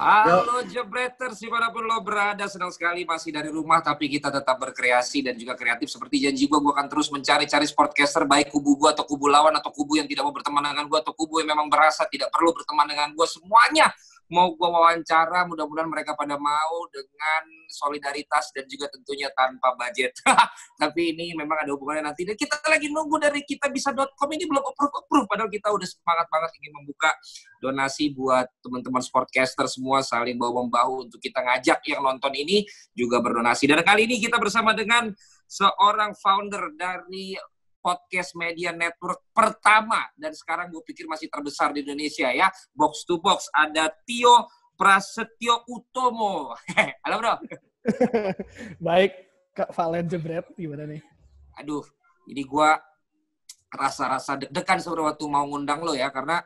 Halo Jebreters, di mana pun lo berada, senang sekali masih dari rumah, tapi kita tetap berkreasi dan juga kreatif. Seperti janji gue, gue akan terus mencari-cari sportcaster, baik kubu gue atau kubu lawan, atau kubu yang tidak mau berteman dengan gue, atau kubu yang memang berasa tidak perlu berteman dengan gue. Semuanya mau gue wawancara, mudah-mudahan mereka pada mau dengan solidaritas dan juga tentunya tanpa budget. Tapi ini memang ada hubungannya nanti. Dan kita lagi nunggu dari kita bisa.com ini belum approve-approve, padahal kita udah semangat banget ingin membuka donasi buat teman-teman sportcaster semua saling bahu-membahu untuk kita ngajak yang nonton ini juga berdonasi. Dan kali ini kita bersama dengan seorang founder dari podcast media network pertama. Dan sekarang gue pikir masih terbesar di Indonesia ya. Box to box ada Tio Prasetyo Utomo. Halo bro. Baik Kak Valen Jebret gimana nih? Aduh jadi gue rasa-rasa deg-degan sebenarnya waktu mau ngundang lo ya. Karena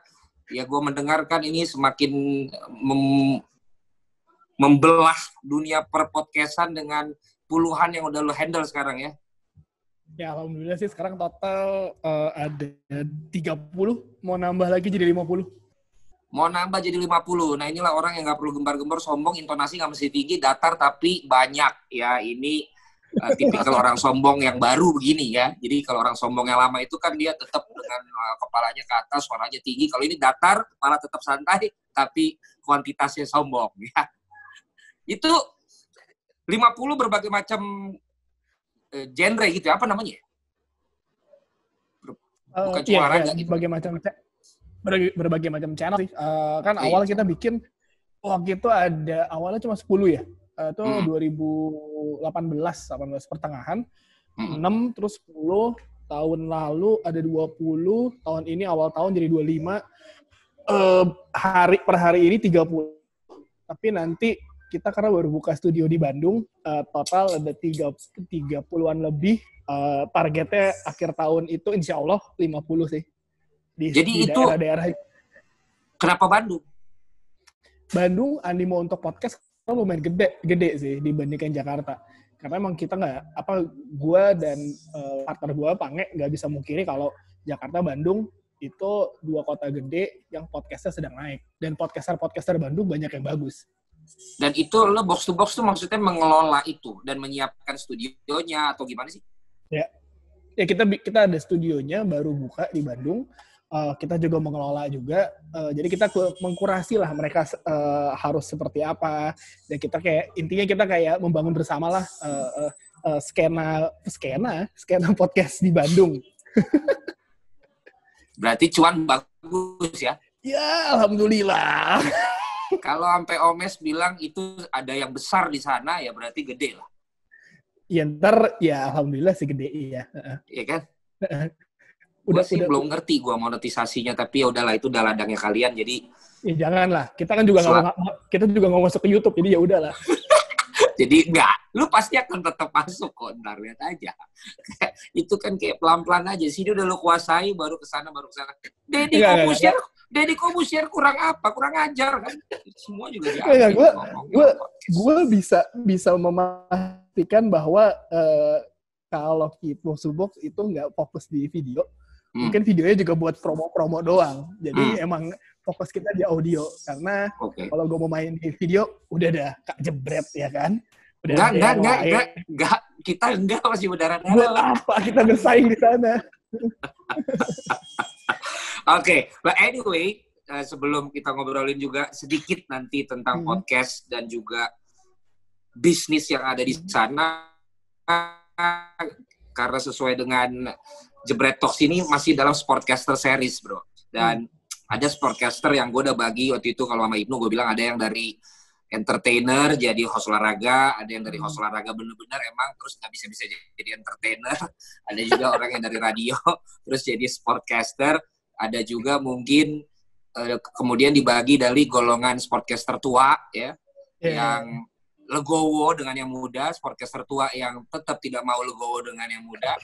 ya gue mendengarkan ini semakin mem membelah dunia perpodcastan dengan puluhan yang udah lo handle sekarang ya Ya alhamdulillah sih sekarang total uh, ada 30, mau nambah lagi jadi 50. Mau nambah jadi 50. Nah inilah orang yang nggak perlu gembar-gembar, sombong, intonasi nggak mesti tinggi, datar tapi banyak. Ya ini uh, tipikal orang sombong yang baru begini ya. Jadi kalau orang sombong yang lama itu kan dia tetap dengan uh, kepalanya ke atas, suaranya tinggi. Kalau ini datar, kepala tetap santai, tapi kuantitasnya sombong ya. Itu 50 berbagai macam genre gitu ya, apa namanya? Eh, Bukan uh, cuma iya, iya, gitu. Berbagai macam berbagai, macam channel sih. Uh, kan iya. awal kita bikin waktu itu ada awalnya cuma 10 ya. Uh, itu hmm. 2018 18 pertengahan. Hmm. 6 terus 10 tahun lalu ada 20, tahun ini awal tahun jadi 25. Uh, hari per hari ini 30. Tapi nanti kita karena baru buka studio di Bandung, uh, total ada tiga tiga puluhan lebih. Uh, targetnya akhir tahun itu insya Allah 50 sih. Di, Jadi di itu daerah-daerah. Kenapa Bandung? Bandung animo untuk podcast lumayan gede gede sih dibandingkan Jakarta. Karena emang kita nggak apa gue dan uh, partner gue Pange nggak bisa mungkiri kalau Jakarta Bandung itu dua kota gede yang podcastnya sedang naik dan podcaster podcaster Bandung banyak yang bagus. Dan itu lo box to box tuh maksudnya mengelola itu dan menyiapkan studionya atau gimana sih? Ya, ya kita kita ada studionya baru buka di Bandung. Uh, kita juga mengelola juga. Uh, jadi kita mengkurasi lah mereka uh, harus seperti apa. Dan kita kayak intinya kita kayak membangun bersama lah uh, uh, uh, skena skena skena podcast di Bandung. Berarti cuan bagus ya? Ya, alhamdulillah. Kalau sampai Omes bilang itu ada yang besar di sana, ya berarti gede lah. Ya ntar, ya alhamdulillah sih gede, iya. Iya kan? udah sih udah, belum ngerti gua monetisasinya, tapi ya udahlah itu udah ladangnya kalian, jadi... Ya jangan lah, kita kan juga nggak kita juga nggak masuk ke YouTube, jadi ya udahlah. Jadi enggak, lu pasti akan tetap masuk kok, ntar lihat aja. itu kan kayak pelan-pelan aja. Sini udah lu kuasai, baru ke sana, baru ke sana. Deddy Kobusier, Deddy Kobusier kurang apa? Kurang ajar kan? Semua juga dia. gue, gue, gue bisa bisa memastikan bahwa uh, kalau Kipo Subox itu nggak fokus di video, hmm. mungkin videonya juga buat promo-promo doang. Jadi hmm. emang fokus kita di audio karena okay. kalau gue mau main di video udah ada kak jebret ya kan udah enggak enggak enggak, enggak enggak kita enggak masih udara buat apa kita bersaing di sana oke okay. but anyway uh, sebelum kita ngobrolin juga sedikit nanti tentang hmm. podcast dan juga bisnis yang ada di sana karena sesuai dengan Jebret Talks ini masih dalam Sportcaster series bro dan hmm ada sportcaster yang gue udah bagi waktu itu kalau sama Ibnu gue bilang ada yang dari entertainer jadi host olahraga, ada yang dari host hmm. olahraga bener-bener emang terus nggak bisa bisa jadi entertainer, ada juga orang yang dari radio terus jadi sportcaster, ada juga mungkin uh, kemudian dibagi dari golongan sportcaster tua ya yeah. yang legowo dengan yang muda, sportcaster tua yang tetap tidak mau legowo dengan yang muda,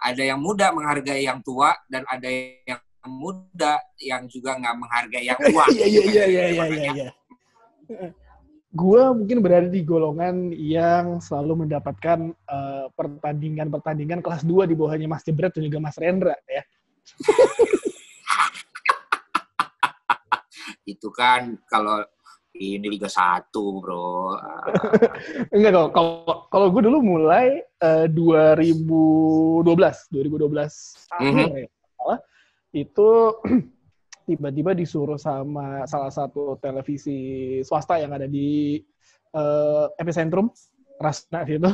ada yang muda menghargai yang tua dan ada yang muda yang juga nggak menghargai yang tua. Iya iya iya iya iya iya. Gue mungkin berada di golongan yang selalu mendapatkan uh, pertandingan-pertandingan kelas 2 di bawahnya Mas Jebret dan juga Mas Rendra ya. Itu kan kalau Ini Liga 1, bro. Enggak kok. Kalau kalau gue dulu mulai uh, 2012, 2012 akhir mm -hmm. ya. Itu tiba-tiba disuruh sama salah satu televisi swasta yang ada di uh, epicentrum Rasna gitu.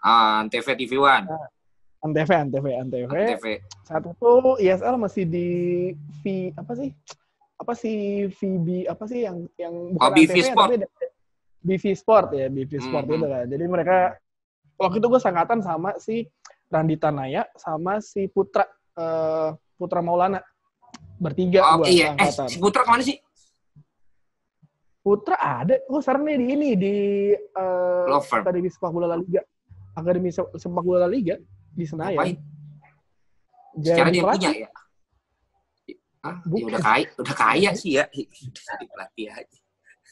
Ah, Antv TV One. Nah, Antv, Antv, Antv. Antv. Saat itu ISL masih di V apa sih? Apa sih VB apa sih yang yang bukan oh, BV Antv, Sport. Tapi BV Sport ya, BV Sport mm -hmm. itu kan. Jadi mereka waktu itu gue sangkatan sama si Randi Tanaya sama si Putra uh, Putra Maulana. Bertiga oh, gua iya. Eh, si Putra ke mana sih? Putra ada. Oh, sekarang nih di ini di uh, Akademi Sepak Bola La Liga. Akademi Sepak Bola La Liga di Senayan. Ngapain? Sekarang dia punya ya? Hah? Ya udah kaya, udah kaya sih ya. Jadi pelatih aja.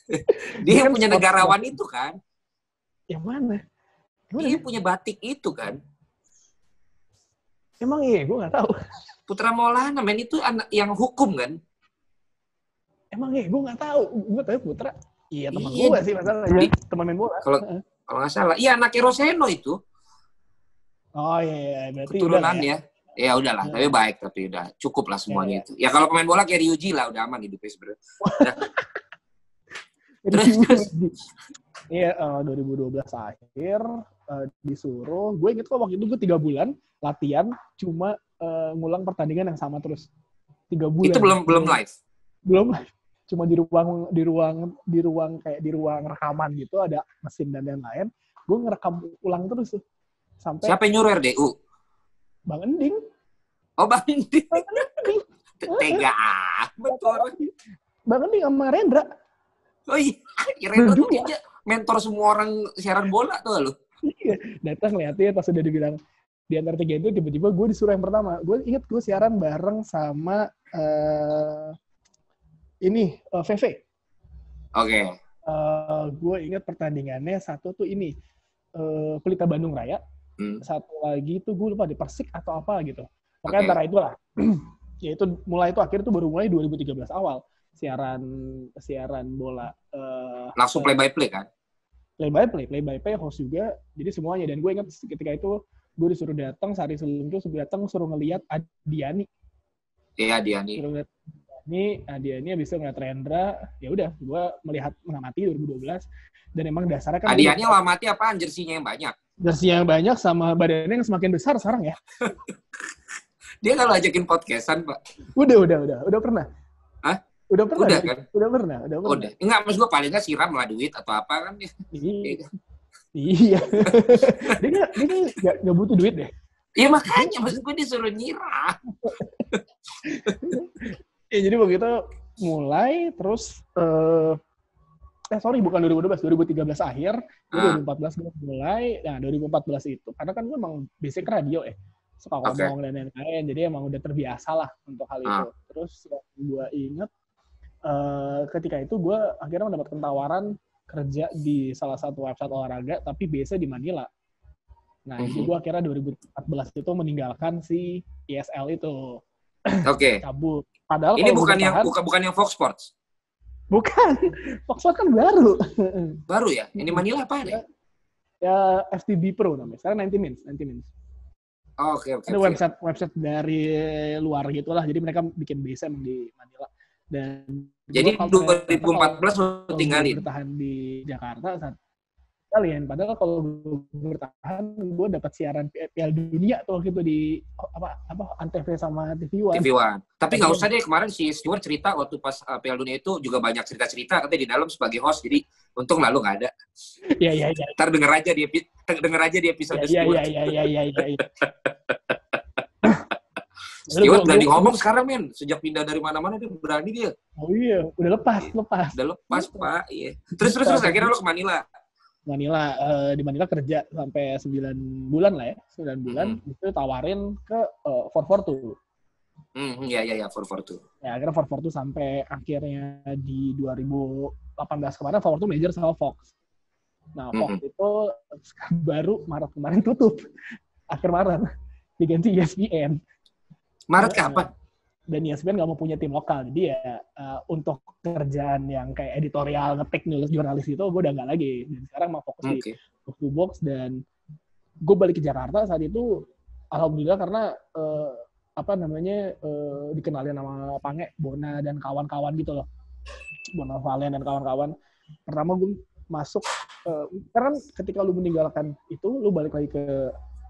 dia yang kan punya negarawan itu kan? Yang mana? Gimana dia punya batik itu kan? Emang iya, gue gak tahu. Putra Maulana, men itu anak yang hukum kan? Emang iya, gue gak tahu. Gue tahu Putra. Iya, teman iya, gue sih masalahnya. Teman main bola. Kalau kalau nggak salah, iya anak Roseno itu. Oh iya, iya. berarti turunannya. Ya, ya udahlah, ya. tapi baik tapi udah cukup lah semuanya ya, ya. itu. Ya kalau pemain bola kayak Ryuji lah udah aman hidupnya sebenarnya. terus, terus. Iya, uh, 2012 akhir uh, disuruh. Gue inget kok waktu itu gue tiga bulan latihan, cuma uh, ngulang pertandingan yang sama terus. Tiga bulan. Itu belum belum live. Belum live. Cuma di ruang di ruang di ruang kayak di ruang rekaman gitu ada mesin dan lain-lain. Gue ngerekam ulang terus tuh Sampai Siapa yang nyuruh RDU? Bang Ending. Oh, Bang Ending. Bang Ending. Tega betul. Bang Ending sama Rendra. Oh iya, ya, Rendra tuh dia mentor semua orang siaran bola tuh lo. Iya, datang liatin pas udah dibilang di antara tiga itu tiba-tiba gue disuruh yang pertama. Gue inget gue siaran bareng sama uh, ini uh, VV. Oke. Okay. Uh, gue inget pertandingannya satu tuh ini uh, Pelita Bandung Raya Hmm. Satu lagi itu gue lupa di Persik atau apa gitu. Pokoknya okay. antara itulah. ya itu mulai itu akhir itu baru mulai 2013 awal siaran siaran bola. Uh, Langsung play by play kan? Play by play, play by play host juga. Jadi semuanya dan gue ingat ketika itu gue disuruh datang sehari sebelum itu suruh datang suruh ngelihat Adiani. Iya Adiani. Suruh lihat ini Adiani habis itu ngeliat Rendra, ya udah gue melihat mengamati 2012 dan emang dasarnya kan Adiani mengamati apa jersinya yang banyak? jersey yang banyak sama badannya yang semakin besar sekarang ya. Dia kalau ajakin podcastan, Pak. Udah, udah, udah. Udah pernah. Hah? Udah pernah. Udah kan? Udah pernah, udah pernah. Udah. Enggak, maksud gue paling nggak siram lah duit atau apa kan. Iya. Iya. dia nggak dia nggak nggak butuh duit deh. Iya makanya maksud gue disuruh nyiram. ya jadi begitu mulai terus uh, eh sorry bukan 2012 2013 akhir ah. 2014 gue mulai nah 2014 itu karena kan gue emang basic radio ya suka ngomong okay. dan lain-lain jadi emang udah terbiasa lah untuk hal itu ah. terus yang gue inget uh, ketika itu gue akhirnya mendapatkan tawaran kerja di salah satu website olahraga tapi biasa di Manila nah mm -hmm. jadi gue akhirnya 2014 itu meninggalkan si ESL itu oke okay. cabut padahal ini bukan yang bukan bukan yang Fox Sports Bukan, Foxtrot kan baru. Baru ya? Ini Manila apa ya? Ya FTB Pro namanya. Sekarang 90 Minutes, 90 Minutes. Oh, oke, okay, oke. Okay, Ada okay. website website dari luar gitulah. Jadi mereka bikin base emang di Manila. Dan jadi 2014 lo tinggalin. Bertahan di Jakarta saat kalian. Padahal kalau gue bertahan, gue dapat siaran Piala Dunia tuh waktu itu di apa apa Antv sama TV One. TV One. Tapi nggak usah deh kemarin si Stewart cerita waktu pas uh, Piala Dunia itu juga banyak cerita-cerita katanya di dalam sebagai host. Jadi untung lalu nggak ada. Iya iya iya. Ntar denger aja di denger aja di episode ya, Stewart. Iya iya iya iya iya. iya. Stewart berani ngomong sekarang men sejak pindah dari mana-mana dia berani dia oh iya udah lepas lepas udah lepas pak iya terus terus terus akhirnya lo ke Manila Manila uh, di Manila kerja sampai 9 bulan lah ya, 9 bulan hmm. itu tawarin ke uh, 442. Hmm, ya ya ya 442. Ya, akhirnya 442 sampai akhirnya di 2018 kemarin 442 major sama Fox. Nah, Fox hmm. itu baru Maret kemarin tutup. Akhir Maret diganti ESPN. Maret kapan? dan ESPN nggak mau punya tim lokal. Jadi ya uh, untuk kerjaan yang kayak editorial ngetik nulis jurnalis itu gue udah nggak lagi. Dan sekarang mau fokus okay. di box to box. Dan gue balik ke Jakarta saat itu alhamdulillah karena uh, apa namanya uh, dikenalin nama Pange Bona dan kawan-kawan gitu loh. Bona Valen dan kawan-kawan. Pertama gue masuk uh, karena ketika lu meninggalkan itu lu balik lagi ke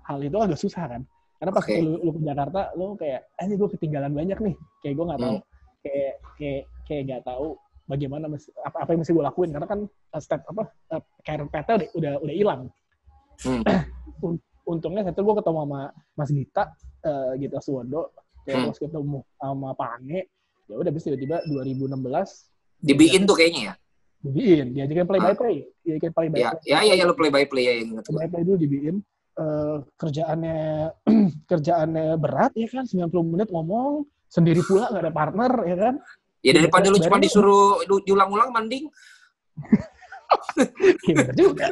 hal itu agak susah kan karena pas okay. lu, lu ke Jakarta lu kayak eh ini gue ketinggalan banyak nih. Kayak gue nggak tahu. Hmm. kayak kayak kayak nggak tahu bagaimana apa apa yang mesti gue lakuin. Karena kan uh, step apa uh, karir peta udah udah udah hilang. Hmm. untungnya satu gue ketemu sama Mas Gita uh, Gita Suwondo. Kayak hmm. ketemu sama Pak Ange ya udah bisa tiba-tiba 2016 dibikin tuh kayaknya ya? Dibikin diajakin play by play. Diajakin play by ya, play. ya ya ya lo play by play ya ingat play by play dulu dibikin uh, kerjaannya kerjaannya berat ya kan 90 menit ngomong sendiri pula nggak ada partner ya kan ya daripada lu cuma disuruh diulang-ulang mending Iya juga.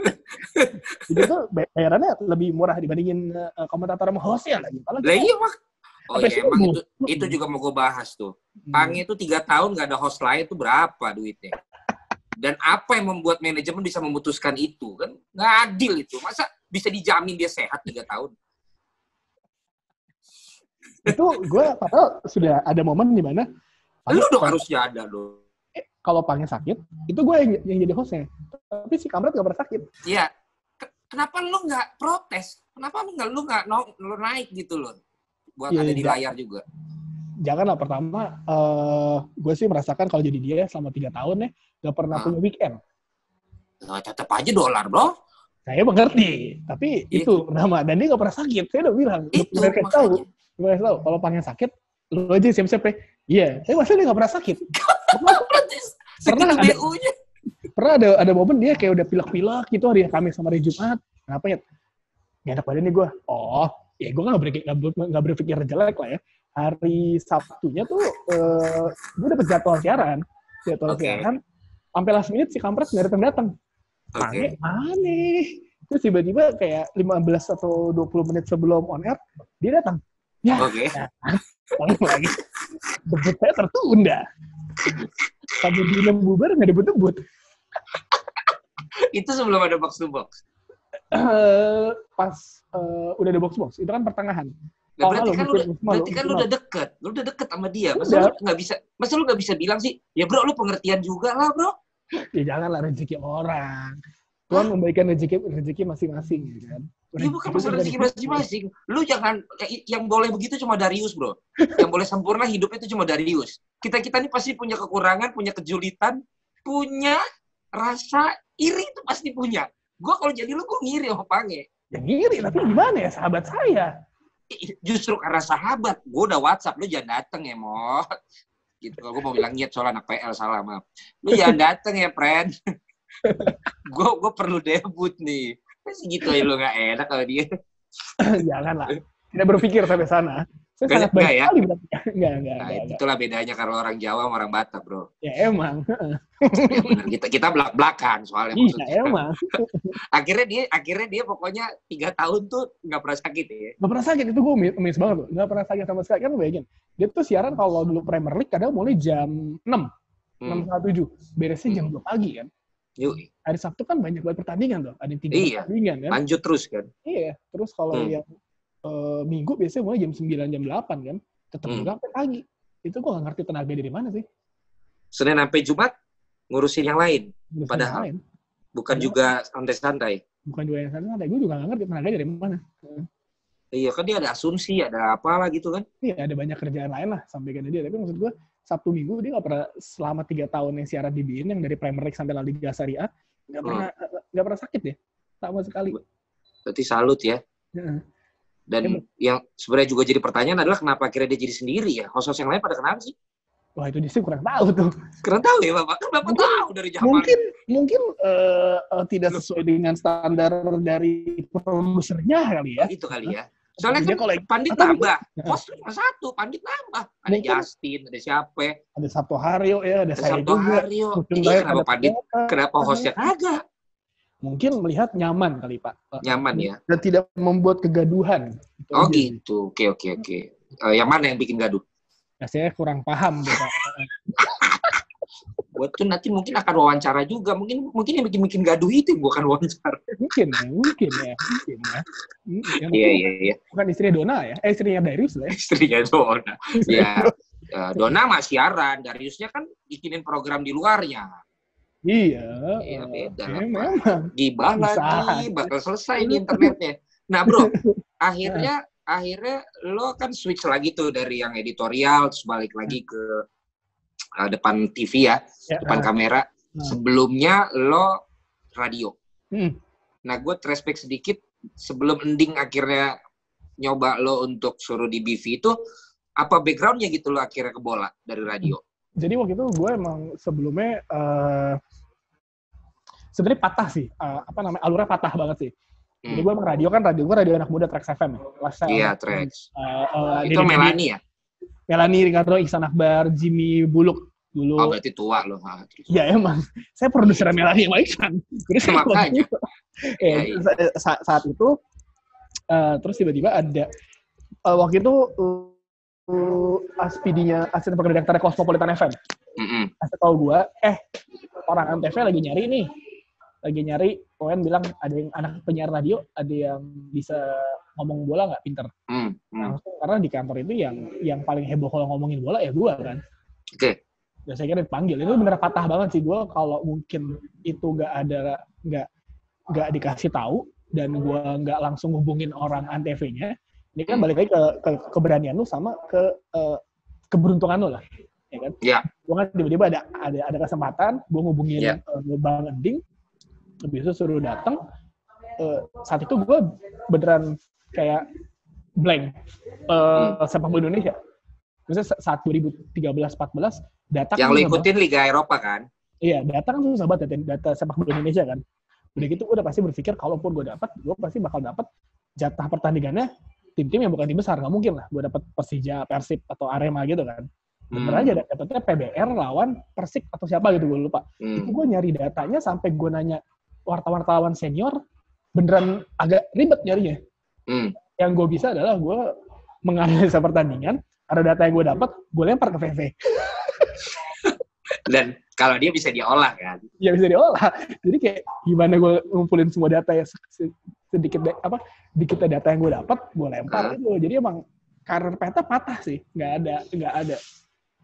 Jadi tuh bayarannya lebih murah dibandingin uh, komentator sama hostnya lagi. Lah iya mak. Oh iya, emang itu, itu juga mau gue bahas tuh. Hmm. Pange itu tiga tahun gak ada host lain tuh berapa duitnya? Dan apa yang membuat manajemen bisa memutuskan itu kan? Nggak adil itu. Masa bisa dijamin dia sehat tiga tahun? itu gue padahal sudah ada momen di mana lu dong harusnya ada dong. Eh, kalau panggil sakit itu gue yang, yang jadi hostnya. Tapi si kamret gak pernah sakit. Iya. Kenapa lu nggak protes? Kenapa lu nggak lu nggak lu naik gitu loh? Buat ya, ada di layar juga. Jangan lah pertama uh, gue sih merasakan kalau jadi dia selama tiga tahun ya gak pernah nah. punya weekend. Nah, tetap aja dolar bro saya mengerti tapi itu, itu pertama dan dia gak pernah sakit. Saya udah bilang itu mereka tahu gue tahu kalau panggil sakit lu aja siap-siap ya. Iya tapi masa dia gak pernah sakit. Pernah ada pernah ada ada momen dia kayak udah pilek-pilek gitu hari Kamis sama hari Jumat. Kenapa ya? Gak enak badan nih gue oh ya gue gak, berpikir, gak, berpikir jelek lah ya. Hari Sabtunya tuh uh, gue dapet jadwal siaran. Jadwal okay. siaran sampai last minute si kampret nggak datang datang okay. aneh terus tiba-tiba kayak 15 atau 20 menit sebelum on air dia datang Ya, Oke. Okay. Nah, lagi. Debut saya tertunda. Sampai di bubar nggak debut-debut. itu sebelum ada box to box? Uh, pas uh, udah ada box box itu kan pertengahan. Nah, berarti kan, lu, berarti kan lu udah deket, lu udah deket sama dia. Masa udah. lu nggak bisa, masa lu nggak bisa bilang sih, ya bro, lu pengertian juga lah bro. Ya janganlah rezeki orang. Tuhan memberikan rezeki rezeki masing-masing, gitu kan. Ini bukan masalah rezeki masing-masing. Lu jangan yang boleh begitu cuma Darius, bro. yang boleh sempurna hidup itu cuma Darius. Kita kita ini pasti punya kekurangan, punya kejulitan, punya rasa iri itu pasti punya. Gue kalau jadi lu, gue ngiri sama Pange. Ya ngiri, tapi gimana ya sahabat saya? Justru karena sahabat, gue udah WhatsApp, lu jangan dateng ya, Mo. Gitu, gue mau bilang ngiat soal anak PL, salah, maaf. Lu jangan dateng ya, friend. gue gue perlu debut nih Masih gitu ya lu gak enak kalau dia. Jangan lah. Tidak berpikir sampai sana. Saya sangat baik ya? sekali berarti. Enggak, enggak, nah, enggak, itulah bedanya kalau orang Jawa sama orang Batak, bro. Ya emang. ya, kita kita belak belakan soalnya. Iya maksudnya. emang. akhirnya dia akhirnya dia pokoknya tiga tahun tuh nggak pernah sakit ya. Nggak pernah sakit itu gue miss banget loh. Nggak pernah sakit sama sekali kan bayangin. Dia tuh siaran kalau dulu Premier League kadang mulai jam enam enam hmm. tujuh beresnya jam dua pagi kan. Yuk. Hari Sabtu kan banyak banget pertandingan tuh. Ada tiga iya. pertandingan kan. Lanjut terus kan. Iya. Terus kalau hmm. yang uh, Minggu biasanya mulai jam 9, jam 8 kan. Tetap hmm. sampai pagi. Itu gue gak ngerti tenaga dari mana sih. Senin sampai Jumat ngurusin yang lain. Ngurusin Padahal yang lain. bukan Padahal. juga santai-santai. Bukan juga yang santai-santai. Gue juga gak ngerti tenaga dari mana. Iya kan dia ada asumsi, ada apalah gitu kan. Iya, ada banyak kerjaan lain lah sampaikan dia. Tapi maksud gue, Sabtu Minggu dia nggak pernah selama tiga tahun yang siaran di BIN yang dari Premier League sampai La Liga Serie A nggak pernah hmm. nggak pernah sakit ya sama sekali. Berarti salut ya. Dan ya, yang sebenarnya juga jadi pertanyaan adalah kenapa akhirnya dia jadi sendiri ya? Host-host yang lain pada kenapa sih? Wah itu dia sih kurang tahu tuh. Kurang tahu ya bapak. Kan bapak mungkin, tahu dari zaman. Mungkin mungkin uh, uh, tidak sesuai dengan standar dari produsernya kali ya. Oh, itu kali ya. Soalnya kan kalau Pandit nambah, host cuma satu, Pandit nambah. Ada Mungkin, Justin, ada siapa? Ada Sabtu Haryo ya, ada, ada saya Sabtu juga. Haryo. Iya, kenapa Pandit? Kenapa hostnya kagak? Mungkin melihat nyaman kali Pak. Nyaman ya. Dan tidak membuat kegaduhan. Itu oh gitu. Oke oke oke. Uh, yang mana yang bikin gaduh? saya kurang paham gitu. gue tuh nanti mungkin akan wawancara juga. Mungkin mungkin yang bikin bikin gaduh itu gue akan wawancara. Mungkin ya, mungkin ya, mungkin ya. Iya iya iya. Bukan istri Dona ya? Eh istrinya Darius lah. Ya. Istrinya Dona. ya. Dona mah siaran, Dariusnya kan bikinin program di luarnya. Iya. Iya beda. Ya, memang. Gibah lagi, bakal selesai di internetnya. Nah bro, akhirnya akhirnya lo kan switch lagi tuh dari yang editorial terus balik lagi ke uh, depan TV ya, ya depan uh, kamera. Uh. Sebelumnya lo radio. Hmm. Nah, gue respect sedikit sebelum ending akhirnya nyoba lo untuk suruh di BV itu apa backgroundnya gitu lo akhirnya ke bola dari radio? Jadi waktu itu gue emang sebelumnya uh, sebenarnya patah sih, uh, apa namanya alurnya patah banget sih. Hmm. Jadi gue emang radio kan radio gue radio anak muda Trax FM ya. Iya Trax. Uh, uh, itu Melani ya? Melani, Ricardo, Ihsan Akbar, Jimmy Buluk dulu. Oh, berarti tua loh. Iya emang. Saya produser Melani sama Ihsan. Jadi saya Makanya. ya, ya, ya. Saat, saat itu, uh, terus tiba-tiba ada, uh, waktu itu uh, aspidinya, asisten pekerjaan direktur Cosmopolitan FM. Mm -hmm. Kasih tau gue, eh orang Antv lagi nyari nih. Lagi nyari, Owen bilang ada yang anak penyiar radio, ada yang bisa ngomong bola nggak pinter. Mm -hmm. Langsung, karena di kantor itu yang yang paling heboh kalau ngomongin bola ya gue kan. Oke. Okay. Ya saya kira dipanggil. Itu bener patah banget sih gue kalau mungkin itu nggak ada nggak nggak dikasih tahu dan gue nggak langsung hubungin orang antv-nya. Ini kan balik lagi ke, ke keberanian lu sama ke uh, keberuntungan lu lah, ya kan? Iya. Gue kan tiba-tiba ada ada ada kesempatan, gue hubungin yeah. uh, Bang Ending, habis itu suruh datang. Uh, saat itu gue beneran kayak blank uh, hmm. sepak bola Indonesia. Misalnya saat 2013-14 data yang kan ikutin Liga Eropa kan? Iya, data kan susah banget data, data sepak bola Indonesia kan. Udah gitu gue udah pasti berpikir kalaupun gue dapat, gue pasti bakal dapat jatah pertandingannya tim-tim yang bukan tim besar nggak mungkin lah gue dapat Persija, Persib atau Arema gitu kan. Bener hmm. aja dapetnya PBR lawan Persik atau siapa gitu gue lupa. Hmm. Itu gue nyari datanya sampai gue nanya wartawan-wartawan senior beneran agak ribet nyarinya. Hmm. Yang gue bisa adalah gue menganalisa pertandingan, ada data yang gue dapat, gue lempar ke VV. Dan kalau dia bisa diolah kan? Ya bisa diolah. Jadi kayak gimana gue ngumpulin semua data ya sedikit apa dikit data yang gue dapat, gue lempar itu. Jadi emang karir peta patah sih, nggak ada nggak ada.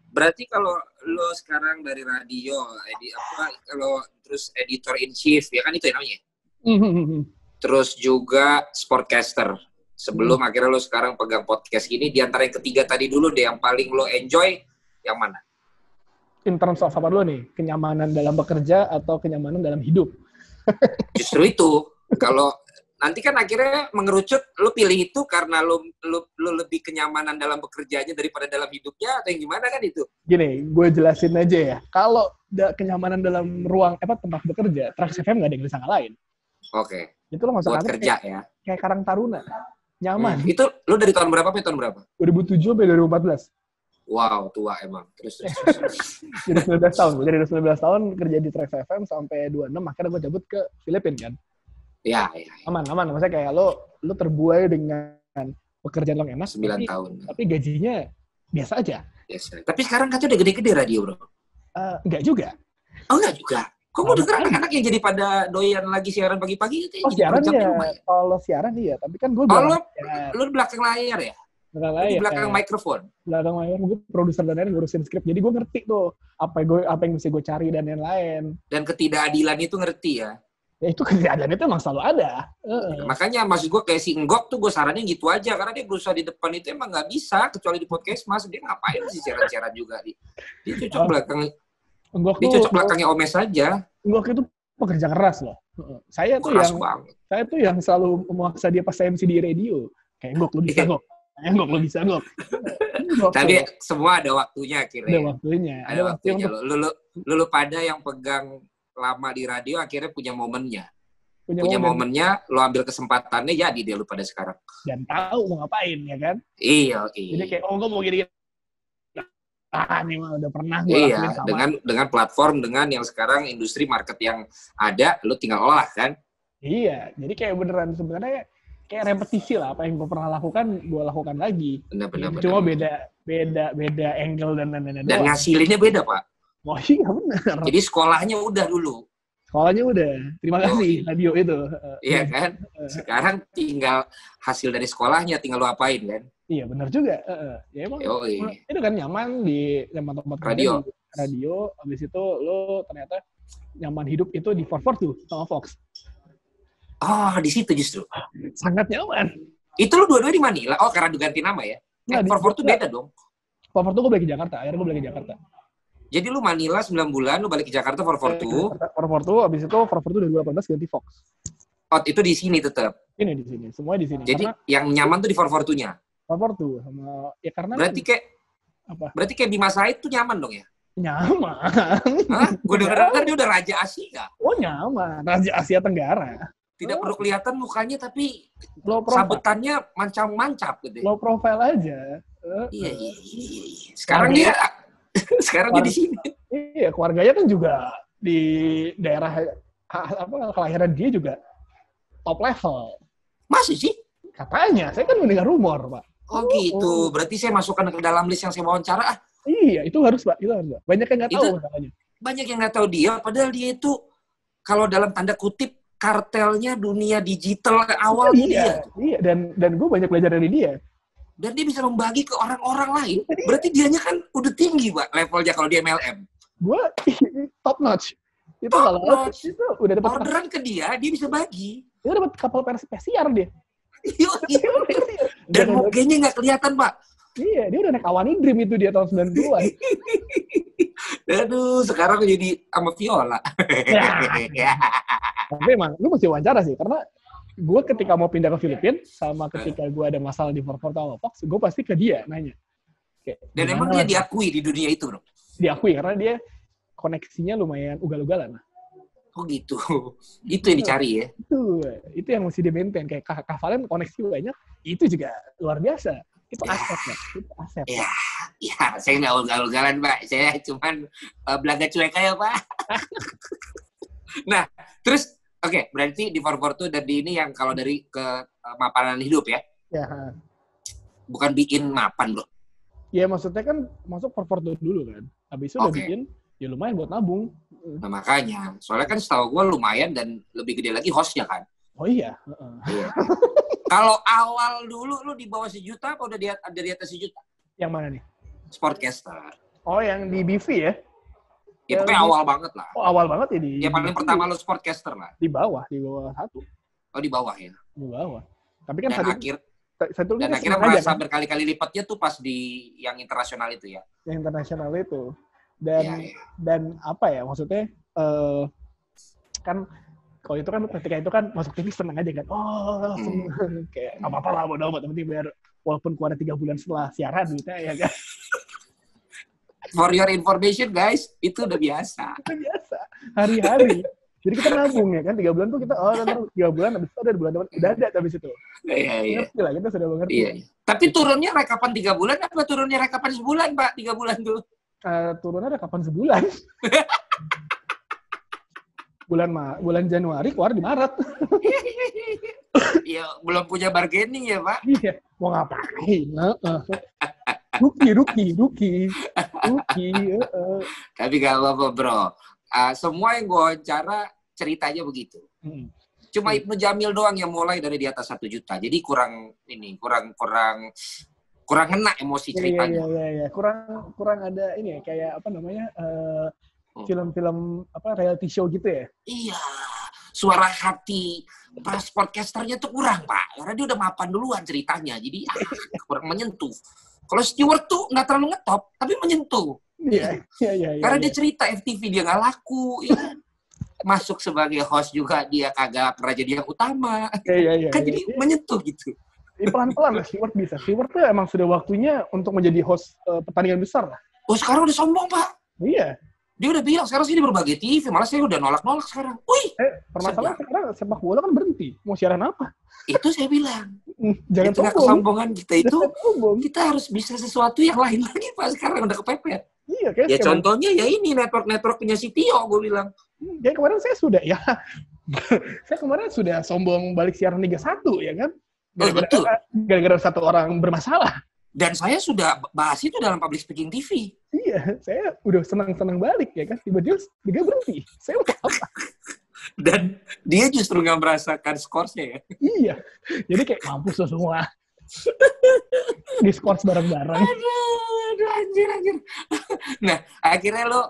Berarti kalau lo sekarang dari radio, edi, apa kalau terus editor in chief ya kan itu yang namanya. Mm-hmm. Terus juga sportcaster sebelum hmm. akhirnya lo sekarang pegang podcast ini di antara yang ketiga tadi dulu deh yang paling lo enjoy yang mana? In terms of apa dulu nih? Kenyamanan dalam bekerja atau kenyamanan dalam hidup? Justru itu. Kalau nanti kan akhirnya mengerucut lo pilih itu karena lo, lo, lo lebih kenyamanan dalam bekerjanya daripada dalam hidupnya atau yang gimana kan itu? Gini, gue jelasin aja ya. Kalau kenyamanan dalam ruang apa tempat bekerja, Trax FM nggak ada yang bisa ngalahin. Oke. Okay. Itu lo nggak usah kerja kayak, ya. Kayak Karang Taruna nyaman. Hmm. Itu lu dari tahun berapa sampai tahun berapa? 2007 sampai 2014. Wow, tua emang. Terus, terus, terus. Jadi 19 tahun. Gue dari 19 tahun kerja di Trax FM sampai 26, akhirnya gue cabut ke Filipina kan. Iya, iya. Ya. Aman, aman. Maksudnya kayak lo, lo terbuai dengan pekerjaan lo enak. 9 tapi, tahun. Tapi gajinya biasa aja. Biasa. Tapi sekarang katanya udah gede-gede radio, bro. Uh, enggak juga. Oh, enggak juga? Kok gue denger anak-anak yang jadi pada doyan lagi siaran pagi-pagi itu Oh siaran ya, kalau siaran iya. Tapi kan gue Oh lo, lo di belakang layar ya? Belakang layar. Di belakang ya. mikrofon? Belakang layar, gue produser dan lain ngurusin skrip. Jadi gue ngerti tuh apa yang gue apa yang mesti gue cari dan lain-lain. Dan ketidakadilan itu ngerti ya? Ya itu ketidakadilan itu emang selalu ada. Uh. Makanya maksud gue kayak si Enggok tuh gue sarannya gitu aja. Karena dia berusaha di depan itu emang nggak bisa. Kecuali di podcast mas. Dia ngapain sih siaran-siaran juga. Dia, dia cocok oh. belakang. Enggok dia cocok belakangnya Omes aja. Enggok itu pekerja keras loh. Saya tuh keras yang banget. saya tuh yang selalu memaksa dia pas MC di radio. Kayak gok lu bisa gok. Kayak gok lu bisa gok. Tapi semua ada waktunya akhirnya. Ada waktunya. Ada, ada waktunya. Untuk... Lu, lu, lu, lu pada yang pegang lama di radio akhirnya punya momennya. Punya, punya momen. momennya, lo ambil kesempatannya jadi dia lu pada sekarang. Dan tahu mau ngapain ya kan? Iya, iya. Jadi kayak oh gue mau gini ah ini mah udah pernah gue iya sama. dengan dengan platform dengan yang sekarang industri market yang ada lo tinggal olah kan iya jadi kayak beneran sebenarnya kayak repetisi lah apa yang gue pernah lakukan gue lakukan lagi Benar, benar, benar. cuma beda beda beda angle dan lain-lain Dan doang. ngasilinnya beda, Pak. oh iya benar Jadi sekolahnya udah dulu. sekolahnya udah terima kasih radio itu Eh, Iya kan? Sekarang tinggal hasil dari sekolahnya tinggal lu apain kan? iya benar juga eh. ya emang Yoi. itu kan nyaman di tempat-tempat Radio. di radio habis itu lo ternyata nyaman hidup itu di 442 sama Fox Oh, di situ justru. sangat nyaman Itu lu dua-dua di Manila? Oh, karena diganti nama ya? Nggak, Eh, Forward tuh beda dong. 442 gue balik ke Jakarta akhirnya gue balik ke Jakarta Jadi lu Manila 9 bulan, lu balik ke Jakarta Forward tuh. 442 habis itu 442 dari 2018 ganti Fox Oh, itu di sini tetap. ini di sini semuanya di sini Jadi karena yang nyaman tuh di Forward nya Forward tuh sama ya karena Berarti kayak apa berarti kayak Bima Said tuh nyaman dong ya? nyaman Hah? Gue denger-denger dia udah Raja Asia. oh nyaman Raja Asia Tenggara Tidak Oh. perlu kelihatan mukanya tapi low profile sabetannya mancap-mancap gitu. low profile aja Eh, Iya, iya, iya, iya. Sekarang dia sekarang dia di sini. iya keluarganya kan juga di daerah apa kelahiran dia juga top level Masih sih? katanya saya kan mendengar rumor pak Oh gitu. Berarti saya masukkan ke dalam list yang saya wawancara. Ah, iya itu harus pak itu harus pak banyak yang nggak tahu banyak yang nggak tahu dia, padahal dia itu kalau dalam tanda kutip kartelnya dunia digital awal iya dia. iya dan dan gue banyak belajar dari dia Dan dia bisa membagi ke orang-orang lain. Berarti dianya kan udah tinggi, Pak, levelnya kalau dia MLM. gue top notch itu Top kalau notch. itu udah dapat Orderan ke dia, dia bisa bagi. dia dapat kapal pers pesiar dia Iya. Dan mukanya nggak kelihatan, Pak. iya dia udah naik awani dream itu dia tahun 90-an Aduh, sekarang jadi sama Viola. Ya. tapi emang lu mesti wawancara sih karena gue ketika mau pindah ke Filipina sama ketika gue ada masalah di sama Fox gue pasti ke dia nanya Kayak, Dan emang dia diakui di dunia itu, Bro. diakui karena dia koneksinya lumayan ugal-ugalan Oh gitu. itu yang dicari ya. itu itu yang mesti di maintain kayak Kak Kak Valen koneksi banyak itu juga luar biasa itu Ya. aset ya itu aset Ya, ya saya nggak ugal-ugalan, Pak. Saya cuman uh, belaga cuek aja, Pak. nah, terus oke, berarti di forward tuh dan di ini yang kalau dari ke uh, mapanan hidup ya, ya bukan bikin mapan, Bro. ya maksudnya kan masuk Forport dulu kan habis itu udah Oke. bikin ya lumayan buat nabung Nah, makanya, soalnya kan setahu gue lumayan dan lebih gede lagi hostnya kan. oh iya. Iya. kalau awal dulu lu di bawah sejuta apa udah di, ada di atas sejuta? yang mana nih Sportcaster. oh yang di BV ya Ya, Ya, pokoknya lebih- awal banget lah. oh awal banget ya di Ya paling BV. pertama lu sportcaster lah. di bawah di bawah satu Oh di bawah ya. di bawah tapi kan Dan satu akhir satu dan kan akhirnya merasa kan, berkali-kali lipatnya tuh pas di yang internasional itu ya. yang internasional itu dan Iya, iya. dan apa ya maksudnya eh kan kalau itu kan ketika itu kan masuk TV seneng aja kan oh Hmm. kayak nggak apa-apa lah bodo amat yang penting biar walaupun keluar tiga bulan setelah siaran duitnya ya kan For your information guys, itu udah biasa. itu biasa hari-hari jadi kita nabung ya kan tiga bulan tuh kita oh ntar tiga bulan habis itu ada bulan depan udah ada habis itu Iya, iya. ngerti lah kita sudah mengerti Iya, iya. Tapi turunnya rekapan tiga bulan apa turunnya rekapan sebulan, Pak? Tiga bulan tuh. Eh, turunnya ada kapan sebulan bulan Ma bulan Januari keluar di Maret Iya, belum punya bargaining ya, Pak. Iya, mau ngapain? Ruki, Ruki, Ruki, Ruki. heeh. Tapi gak apa-apa, bro. Ah, semua yang gue wawancara ceritanya begitu. Hmm. Cuma Ibnu Jamil doang yang mulai dari di atas satu juta. Jadi kurang ini, kurang kurang kurang kena emosi Iya, iya, ceritanya. iya, iya, iya. Kurang, kurang ada ini ya, kayak apa namanya, eh, Hmm. film-film apa reality show gitu ya? Iya, suara hati pas podcasternya tuh kurang, Pak. Karena dia udah mapan duluan ceritanya. Jadi ah, kurang menyentuh. Kalau Stewart tuh nggak terlalu ngetop, tapi menyentuh. Iya, iya, iya. iya, Karena iya. dia cerita FTV dia nggak laku, ya. Masuk sebagai host juga dia kagak pernah jadi yang utama. Iya, iya, iya. Kan iya. jadi menyentuh gitu. Iya, pelan-pelan lah Stewart bisa. Stewart tuh emang sudah waktunya untuk menjadi host eh, pertandingan besar lah. Oh sekarang udah sombong, Pak. Iya. Dia udah bilang sekarang sih di berbagai TV, malah saya udah nolak-nolak sekarang. Wih, Eh, permasalahan sekarang sepak bola kan berhenti. Mau siaran apa? itu saya bilang. Hmm, Di Jangan tengah sombong. kesombongan kita itu, kita harus bisa sesuatu yang lain lagi, Pak. Sekarang udah kepepet. Iya, kayak Ya kayak- contohnya ya ini network-network punya si Tio, gue bilang. Hmm, Kayak kemarin saya sudah ya. saya kemarin sudah sombong balik siaran Liga 1 ya kan. gara-gara satu orang bermasalah. Dan saya sudah bahas itu dalam public speaking TV. Iya, saya udah senang-senang balik ya kan. Tiba-tiba dia berhenti. Saya mau apa? Dan dia justru nggak merasakan skorsnya ya. Iya. Jadi kayak mampus semua. Diskors bareng-bareng. Aduh, aduh, anjir, anjir. Nah, akhirnya lo,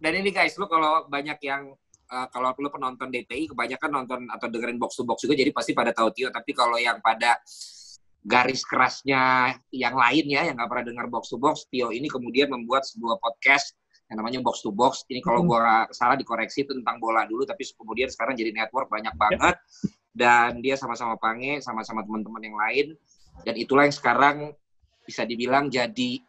dan ini guys, lo kalau banyak yang uh, kalau lo penonton DTI kebanyakan nonton atau dengerin box to box juga jadi pasti pada tahu Tio. Tapi kalau yang pada garis kerasnya yang lain ya yang nggak pernah dengar box to box Tio ini kemudian membuat sebuah podcast yang namanya box to box. Ini kalau gua salah dikoreksi itu tentang bola dulu tapi kemudian sekarang jadi network banyak banget. Dan dia sama-sama Pange sama-sama teman-teman yang lain dan itulah yang sekarang bisa dibilang jadi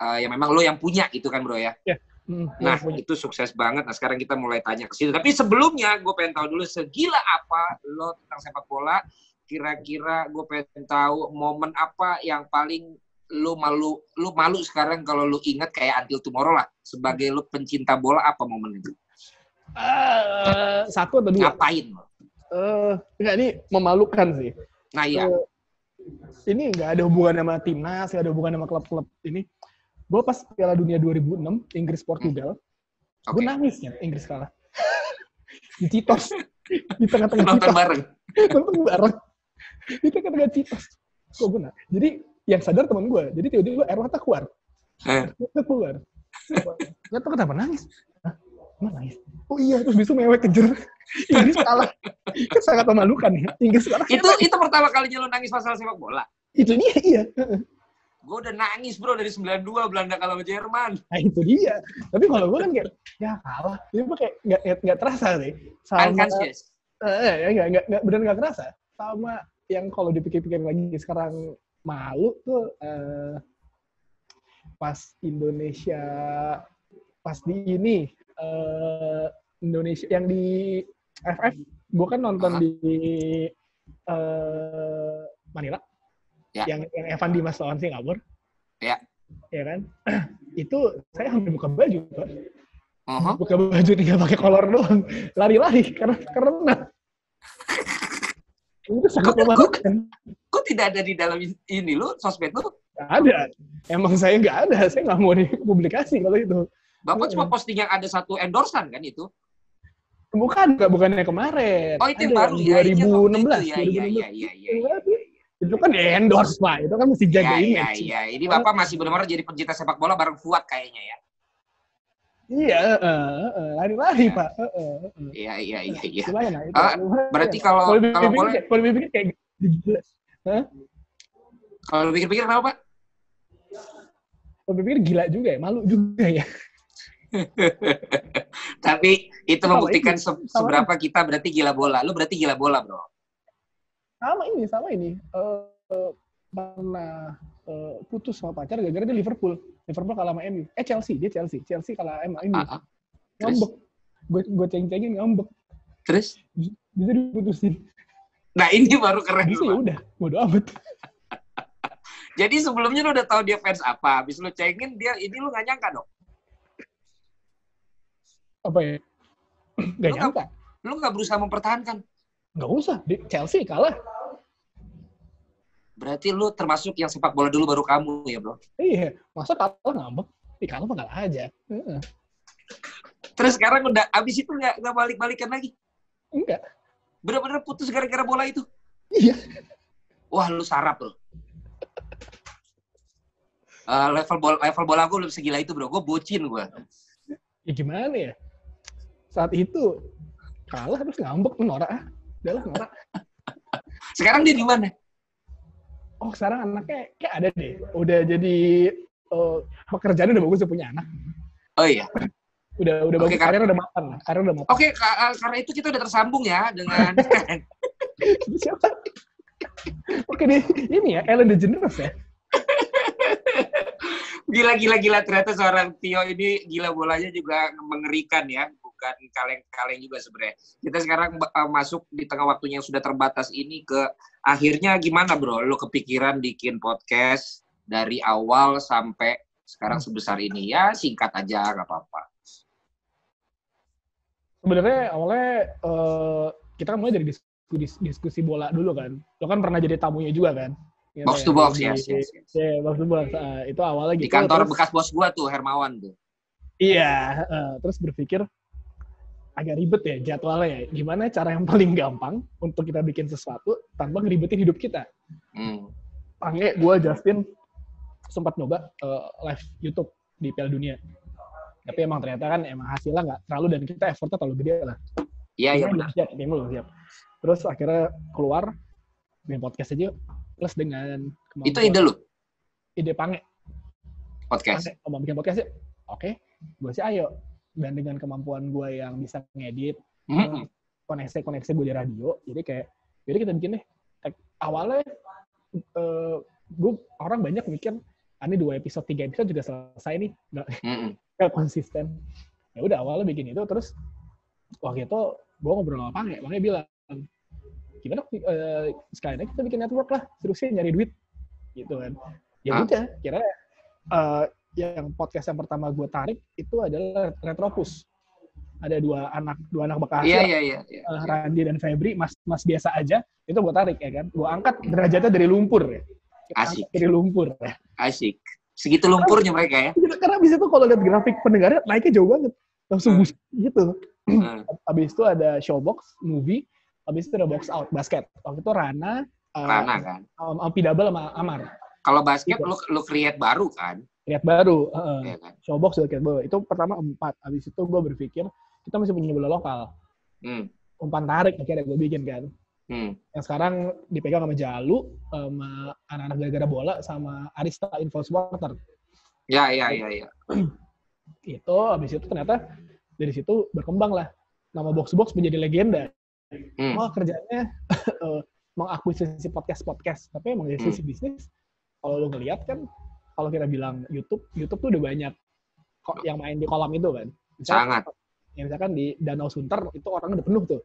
uh, yang memang lo yang punya gitu kan bro ya. Yeah. Hmm, nah, itu sukses banget. Nah, sekarang kita mulai tanya ke situ. Tapi sebelumnya, gue pengen tahu dulu segila apa lo tentang sepak bola. Kira-kira gue pengen tahu momen apa yang paling lo malu, lo malu sekarang kalau lo ingat kayak Until Tomorrow lah. Sebagai lo pencinta bola, apa momen itu? Uh, satu atau dua? Ngapain? Uh, enggak, ini memalukan sih. Nah, iya. Uh, ini nggak ada hubungan sama timnas, nggak ada hubungan sama klub-klub. Ini gue pas Piala Dunia 2006 Inggris Portugal okay. gue nangis ya Inggris kalah. Di Citos. Di tengah-tengah nonton bareng. Nonton bareng. Di tengah-tengah Citos. Kok gue nah jadi yang sadar teman gue jadi tiba-tiba air mata keluar. Eh. keluar. Nggak tahu kenapa nangis? Hah? Nangis? Oh iya, terus besok mewek kejer. Inggris kalah. kan sangat memalukan ya. Inggris kalah. Itu itu pertama kalinya lo nangis masalah sepak bola? Itu dia, iya. Gue udah nangis bro dari 92 Belanda kalah sama Jerman. Nah itu dia. Tapi kalau gue kan kayak, ya kalah. Itu kayak nggak nggak terasa sih. Sama. Eh, ya nggak nggak nggak benar nggak terasa. Sama yang kalau dipikir-pikir lagi sekarang malu tuh uh, pas Indonesia pas di ini uh, Indonesia yang di FF gue kan nonton uh -huh. di uh, Manila. Ya. yang yang Evan Dimas lawan Singapura. Ya. Ya kan? Itu saya hampir buka baju uh-huh. buka baju tinggal pakai kolor doang. Lari-lari karena karena itu sangat memalukan. kok tidak ada di dalam ini lo sosmed lo ada. Emang saya nggak ada. Saya nggak mau dipublikasi kalau itu bapak cuma posting yang ada satu endorsan kan itu? Bukan bukan bukannya kemarin. Oh itu yang baru ya 2016 ya, ya, ya, ya, ya, ya, ya itu kan endorse pak. Itu kan mesti jaga ya, image. iya. Ya. ini bapak masih benar-benar jadi pencinta sepak bola bareng Fuad kayaknya ya. Iya lari-lari ya. pak. Iya iya iya iya. uh, berarti kalau kalau boleh kalau pikir kayak gila kalau pikir-pikir kenapa pak? Kalau pikir gila juga ya malu juga ya tapi itu membuktikan se seberapa kita berarti gila bola. Lu berarti gila bola bro. Sama ini sama ini. Uh, uh, pernah uh, putus sama pacar gara-gara dia Liverpool. Liverpool kalah sama MU eh Chelsea dia Chelsea. Chelsea kalah sama MU uh, uh. ngambek. Gue gue ceng-cengin ngambek. Terus? Bisa diputusin nah ini baru keren Bisa ya udah bodo amat. Jadi sebelumnya lu udah tahu dia fans apa. Habis lu cengin dia ini lu gak nyangka dong apa ya gak nyangka lu gak berusaha mempertahankan Nggak usah, di Chelsea kalah. Berarti lu termasuk yang sepak bola dulu baru kamu ya, bro? Iya, masa kalah ngambek? Ih, kalah mah kalah aja. Terus sekarang udah abis itu nggak nggak balik-balikan lagi? Enggak. Bener-bener putus gara-gara bola itu? Iya. Wah, lu sarap, bro. Uh, level bola level bola gue belum segila itu, bro. Gue bocin gue. Ya gimana ya? Saat itu kalah terus ngambek norak. Udah lah norak. Sekarang dia di mana? Oh sekarang anaknya kayak ada deh. Udah jadi uh, pekerjaan udah bagus udah punya anak. Oh iya. Udah udah okay, bagus. Karir udah matang karir udah matang oke okay, uh, karena itu kita udah tersambung ya dengan siapa? Oke deh ini ya Ellen DeGeneres ya. Gila gila gila. Ternyata seorang Tio ini gila bolanya juga mengerikan ya bukan kaleng-kaleng juga sebenarnya. Kita sekarang uh, masuk di tengah waktunya yang sudah terbatas ini ke akhirnya gimana bro? Lo kepikiran bikin podcast dari awal sampai sekarang sebesar ini ya singkat aja nggak apa-apa. Sebenarnya awalnya uh, kita mulai dari diskusi diskusi, bola dulu kan. Lo kan pernah jadi tamunya juga kan? Box to box, ya. yes, yes, yes. Yeah, box to box. Uh, itu awalnya gitu. Di kantor terus, bekas bos gua tuh, Hermawan tuh. Iya, uh, terus berpikir agak ribet ya jadwalnya ya. Gimana cara yang paling gampang untuk kita bikin sesuatu tanpa ngeribetin hidup kita. Hmm. Pange, gue Justin sempat nyoba uh, live YouTube di Piala Dunia. Tapi emang ternyata kan emang hasilnya nggak terlalu dan kita effortnya terlalu gede lah. Iya, iya benar. Siap, tim siap. Terus akhirnya keluar bikin podcast aja plus dengan Itu ide lu? Ide Pange. Podcast. Pange, mau bikin podcast ya? Oke, gue sih ayo dan dengan kemampuan gue yang bisa ngedit mm-hmm. koneksi koneksi gue di radio jadi kayak jadi kita bikin deh. Awalnya uh, eh, gue orang banyak mikir ah, ini dua episode tiga episode juga selesai nih. Nggak. Mm-hmm. konsisten. Ya udah awalnya bikin itu terus waktu itu gue ngobrol sama Pange Pange bilang gimana uh, sekalian kita bikin network lah terusnya nyari duit. Gitu kan. Ya udah kira uh, yang podcast yang pertama gue tarik itu adalah Retropus. Ada dua anak dua anak bakal Iya iya iya. Uh, Randy dan Febri, mas mas biasa aja. Itu gue tarik ya kan. Gue angkat derajatnya dari lumpur ya. Asik. Dari lumpur. Ya. Asik. Segitu lumpurnya mereka ya. Karena abis itu kalau lihat grafik pendengarnya naiknya jauh banget. Langsung hmm. gitu. Hmm. Abis itu ada showbox, movie. Abis itu ada box out, basket. Waktu itu Rana, uh, Rana kan. Um, um, sama Amar. Kalau basket lu lu create baru kan? Create baru. Uh, yeah, kan? Showbox juga create baru. Itu pertama empat. Habis itu gue berpikir kita masih punya bola lokal. Hmm. Umpan tarik akhirnya gue bikin kan. Hmm. Yang sekarang dipegang sama Jalu, sama anak-anak gara-gara bola, sama Arista Info Supporter. Ya, ya, ya, ya. itu habis itu ternyata dari situ berkembang lah. Nama Box Box menjadi legenda. Hmm. Oh kerjanya uh, mengakuisisi podcast-podcast. Tapi emang dari sisi hmm. bisnis, kalau lo ngeliat kan kalau kita bilang YouTube YouTube tuh udah banyak kok yang main di kolam itu kan. Misalkan, sangat. Ya misalkan di Danau Sunter itu orang udah penuh tuh.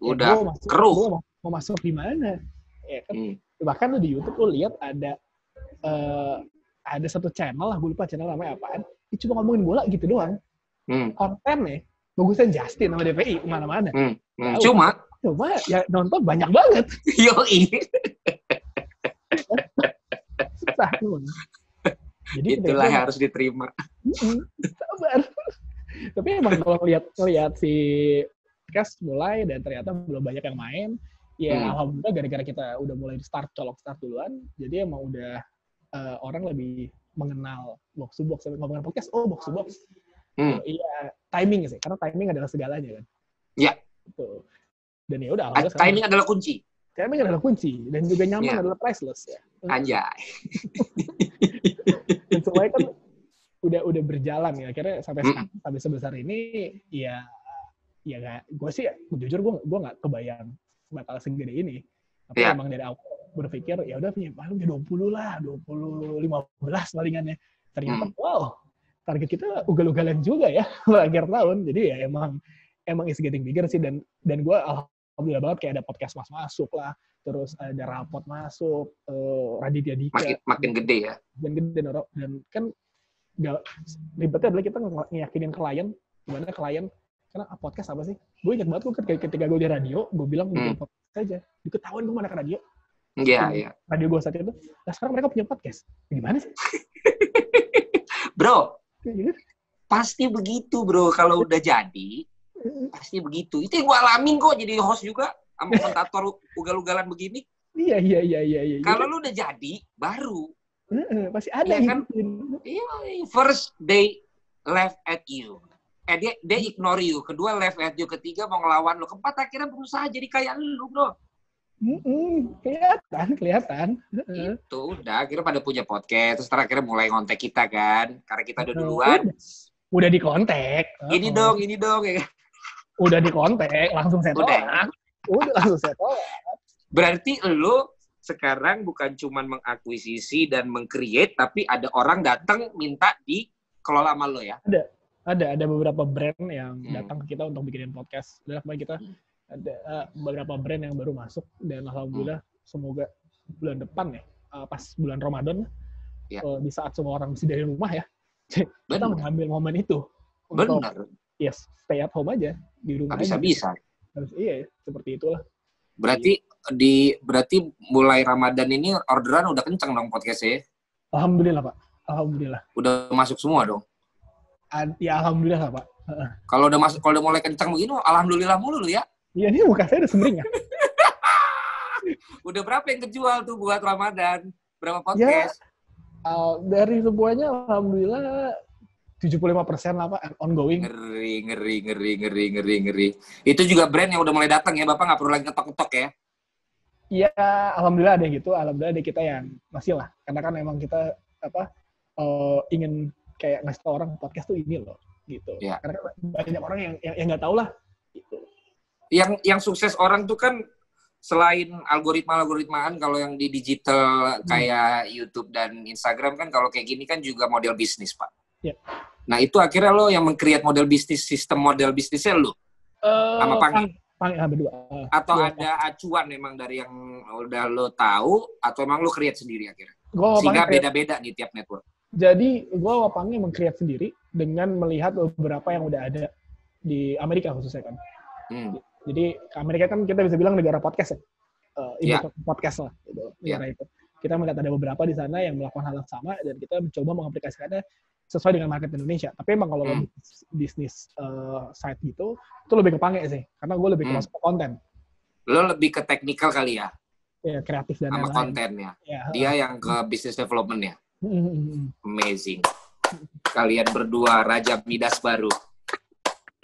Udah ya, masuk, keruh. mau, mau masuk di mana? Ya kan? Hmm. bahkan lo di YouTube lo lihat ada uh, ada satu channel lah gue lupa channel namanya apaan. Dia cuma ngomongin bola gitu doang. Hmm. kontennya bagusnya Justin sama DPI ke mana-mana. Hmm. Hmm. cuma? Cuma ya nonton banyak banget. Yo susah tuh. Jadi itulah yang harus diterima. Sabar. Tapi emang kalau lihat lihat si podcast mulai dan ternyata belum banyak yang main, ya hmm. alhamdulillah gara-gara kita udah mulai start colok start duluan, jadi emang udah uh, orang lebih mengenal box to box ngomongin podcast oh box to box hmm. iya timing sih karena timing adalah segalanya kan iya gitu. dan ya udah timing adalah kunci timing adalah kunci dan juga nyaman ya. adalah priceless ya Anjay. Semuanya kan udah udah berjalan ya. Akhirnya sampai mm. sampai sebesar ini ya ya gak, gue sih jujur gue gue nggak kebayang bakal segede ini. Tapi yeah. emang dari awal berpikir ya udah punya paling ya 20 lah, 20 15 palingannya. Ternyata mm. wow, target kita ugal-ugalan juga ya akhir tahun. Jadi ya emang emang is getting bigger sih dan dan gue alhamdulillah banget kayak ada podcast mas masuk lah terus ada rapot masuk uh, Raditya Dika makin makin gede ya dan gede dan, dan kan gak, ribetnya adalah kita ngeyakinin klien gimana klien karena ah, podcast apa sih gue ingat banget gue ketika gue di radio gue bilang hmm. podcast aja diketahuan gue mana ke radio Iya, iya. Radio gue saat itu. Nah, sekarang mereka punya podcast. Gimana sih? bro, gitu. pasti begitu bro. Kalau udah jadi, pasti begitu. Itu yang gue alamin kok jadi host juga sama komentator ugal-ugalan begini. Iya, iya, iya, iya. iya. Kalau lu udah jadi, baru. Uh, pasti ada ya, kan? Iya, first they laugh at you. Eh, dia, dia ignore you. Kedua, laugh at you. Ketiga, mau ngelawan lu. Keempat, akhirnya berusaha jadi kayak lu, bro. Mm-mm, kelihatan, kelihatan. Itu udah akhirnya pada punya podcast. Terus terakhir mulai ngontek kita kan, karena kita udah duluan. Udah, udah di kontak. Ini oh. dong, ini dong. Ya. Udah di kontak, langsung saya tolak udah langsung saya tolak berarti lo sekarang bukan cuma mengakuisisi dan mengcreate tapi ada orang datang minta dikelola sama lo ya ada ada ada beberapa brand yang hmm. datang ke kita untuk bikinin podcast dan kemarin kita hmm. ada uh, beberapa brand yang baru masuk dan alhamdulillah hmm. semoga bulan depan ya uh, pas bulan Ramadan ya. uh, di saat semua orang masih dari rumah ya kita mengambil momen itu untuk Benar. Yes stay at home aja di rumah bisa bisa harus iya ya, seperti itulah Berarti di berarti mulai Ramadan ini orderan udah kenceng dong podcastnya? Alhamdulillah Pak. Alhamdulillah. Udah masuk semua dong? Ya alhamdulillah Pak. Kalau udah masuk, kalau udah mulai kencang begini, alhamdulillah mulu lu ya. Iya ini muka saya udah semering ya. udah berapa yang kejual tuh buat Ramadan? Berapa podcast? Ya, uh, dari semuanya alhamdulillah 75 persen lah Pak, ongoing. Ngeri, ngeri, ngeri, ngeri, ngeri, ngeri. Itu juga brand yang udah mulai datang ya, Bapak nggak perlu lagi ketok-ketok ya? Iya, alhamdulillah ada gitu. Alhamdulillah ada kita yang masih lah. Karena kan emang kita apa uh, ingin kayak ngasih tau orang podcast tuh ini loh gitu. Ya. Karena banyak orang yang yang nggak tahu lah. Gitu. Yang yang sukses orang tuh kan selain algoritma algoritmaan kalau yang di digital hmm. kayak YouTube dan Instagram kan kalau kayak gini kan juga model bisnis pak. Ya. Nah itu akhirnya lo yang mengcreate model bisnis sistem model bisnisnya lo uh, sama Pang. Pang ya, berdua. Atau ada acuan memang dari yang udah lo tahu atau emang lo create sendiri akhirnya? Gua Sehingga beda-beda nih tiap network. Jadi gue wapangnya mengcreate sendiri dengan melihat beberapa yang udah ada di Amerika khususnya kan. Hmm. Jadi Amerika kan kita bisa bilang negara podcast ya. Uh, yeah. podcast lah gitu, negara yeah. itu. Kita melihat ada beberapa di sana yang melakukan hal yang sama dan kita mencoba mengaplikasikannya sesuai dengan market Indonesia. Tapi emang kalau hmm. bisnis uh, site gitu, itu lebih ke pange sih. Karena gue lebih ke hmm. masuk ke konten. Lo lebih ke teknikal kali ya? Ya, kreatif dan Sama kontennya. Ya. Dia yang ke business development ya? Amazing. Kalian berdua Raja Midas baru.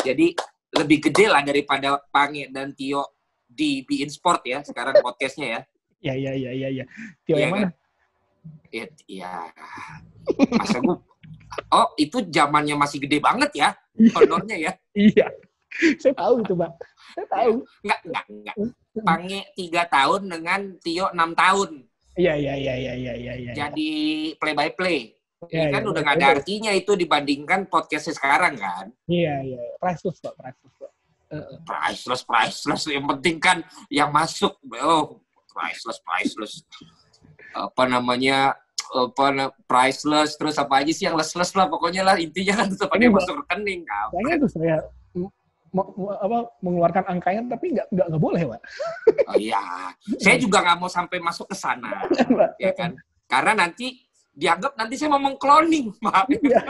Jadi lebih gede lah daripada Pange dan Tio di Bein Sport ya sekarang podcastnya ya. Iya iya iya iya. Ya. Tio ya, yang kan? mana? Iya. Ya. Masa gue Oh, itu zamannya masih gede banget ya honornya ya. iya. Saya tahu itu, Pak. Saya tahu. Enggak, enggak, enggak. Pange tiga tahun dengan Tio enam tahun. Iya iya iya iya iya iya. Ya. Jadi play by play. Ya, kan ya, udah nggak ada artinya itu dibandingkan podcastnya sekarang kan. Iya iya. Priceless pak, priceless pak. Uh, priceless, priceless. Yang penting kan yang masuk. Oh, priceless, priceless. Apa namanya? Apa priceless terus apa aja sih yang less lah pokoknya lah intinya kan tetap aja masuk rekening kan. Saya tuh saya apa mengeluarkan angkanya tapi nggak nggak nggak boleh pak oh iya saya juga nggak mau sampai masuk ke sana ya kan? Karena nanti dianggap nanti saya mau mengkloning pak iya.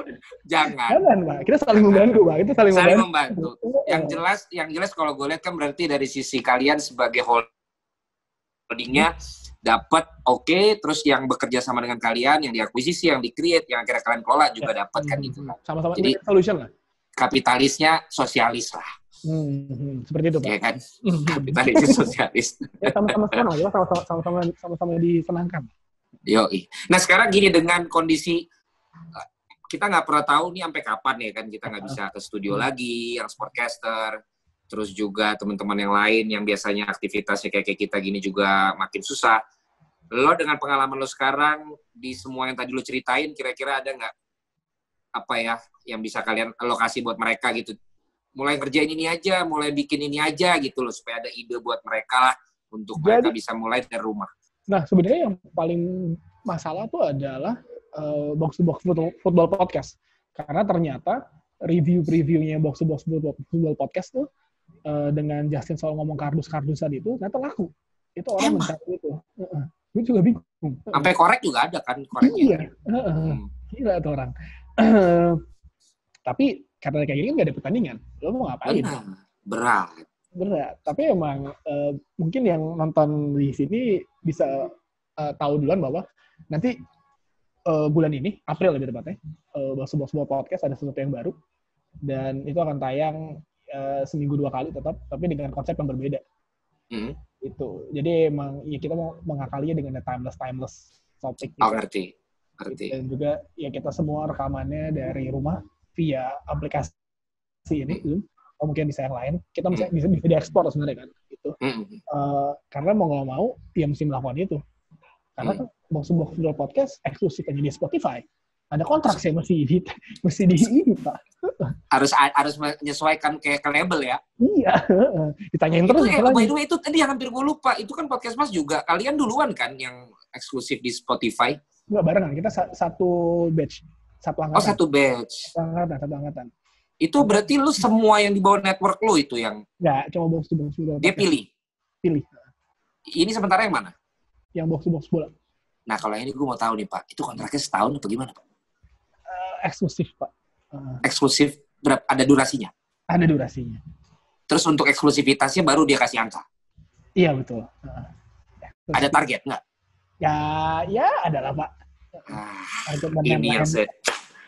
jangan. Jangan pak kita saling membantu pak itu saling, saling membantu. membantu. Yang jelas yang jelas kalau gue lihat kan berarti dari sisi kalian sebagai holdingnya dapat oke okay, terus yang bekerja sama dengan kalian yang diakuisisi yang di create yang akhirnya kalian kelola juga ya. dapat kan itu sama-sama jadi solution lah kapitalisnya sosialis lah. Hmm, hmm, seperti itu, Pak. Iya kan? Kapitalisnya sosialis. ya, sama-sama senang lah, ya. sama-sama sama-sama disenangkan. Yo, Nah sekarang gini dengan kondisi kita nggak pernah tahu nih sampai kapan ya kan kita nggak bisa ke studio hmm. lagi yang sportcaster terus juga teman-teman yang lain yang biasanya aktivitasnya kayak kayak kita gini juga makin susah lo dengan pengalaman lo sekarang di semua yang tadi lo ceritain kira-kira ada nggak? Apa ya yang bisa kalian alokasi buat mereka gitu? Mulai kerjain ini aja mulai bikin ini aja gitu loh supaya ada ide buat mereka lah untuk Jadi, mereka bisa mulai dari rumah. Nah sebenarnya yang paling masalah tuh adalah uh, box to box football, football podcast. Karena ternyata review-reviewnya box to box football podcast tuh uh, dengan Justin soal ngomong kardus-kardusan itu ternyata laku. Itu orang mencari itu. Uh -uh. Gue juga bingung. Sampai korek juga ada kan koreknya. Iya. Uh -uh. Hmm. gila tuh orang. Tapi karena kayak gini nggak ada pertandingan. Lo mau ngapain? Benar. berat. Berat. Tapi emang uh, mungkin yang nonton di sini bisa uh, tahu duluan bahwa nanti uh, bulan ini April lebih tepatnya uh, sebuah sebuah podcast ada sesuatu yang baru. Dan itu akan tayang uh, seminggu dua kali tetap tapi dengan konsep yang berbeda mm. itu jadi emang ya kita mau mengakalinya dengan timeless timeless topik gitu. oh, ngerti Arti. Dan juga ya kita semua rekamannya dari rumah via aplikasi ini Zoom atau mungkin bisa yang lain. Kita bisa mm. bisa, bisa diekspor sebenarnya kan gitu. Mm. Uh, karena mau nggak mau ya mesti melakukan itu. Karena mm. kan box box podcast eksklusif hanya di Spotify. Ada kontrak sih mesti di mesti di ini pak. Harus harus menyesuaikan kayak ke label ya. Iya. Ditanyain terus. Itu, eh, by the way itu tadi yang hampir gue lupa. Itu kan podcast mas juga. Kalian duluan kan yang eksklusif di Spotify? Enggak barengan, kita satu batch. Satu angkatan. Oh, satu batch. Satu angkatan, satu angkatan. Itu berarti lu semua yang di bawah network lu itu yang... Enggak, cuma box to box. Dia pilih? Pilih. Ini sementara yang mana? Yang box to box bola. Nah, kalau ini gue mau tahu nih, Pak. Itu kontraknya setahun atau gimana, Pak? Uh, eksklusif, Pak. Uh, eksklusif, berapa, ada durasinya? Ada durasinya. Terus untuk eksklusivitasnya baru dia kasih angka? Iya, betul. Uh, ada target nggak? Ya, ya ada lah, Pak. Ah, ini yang se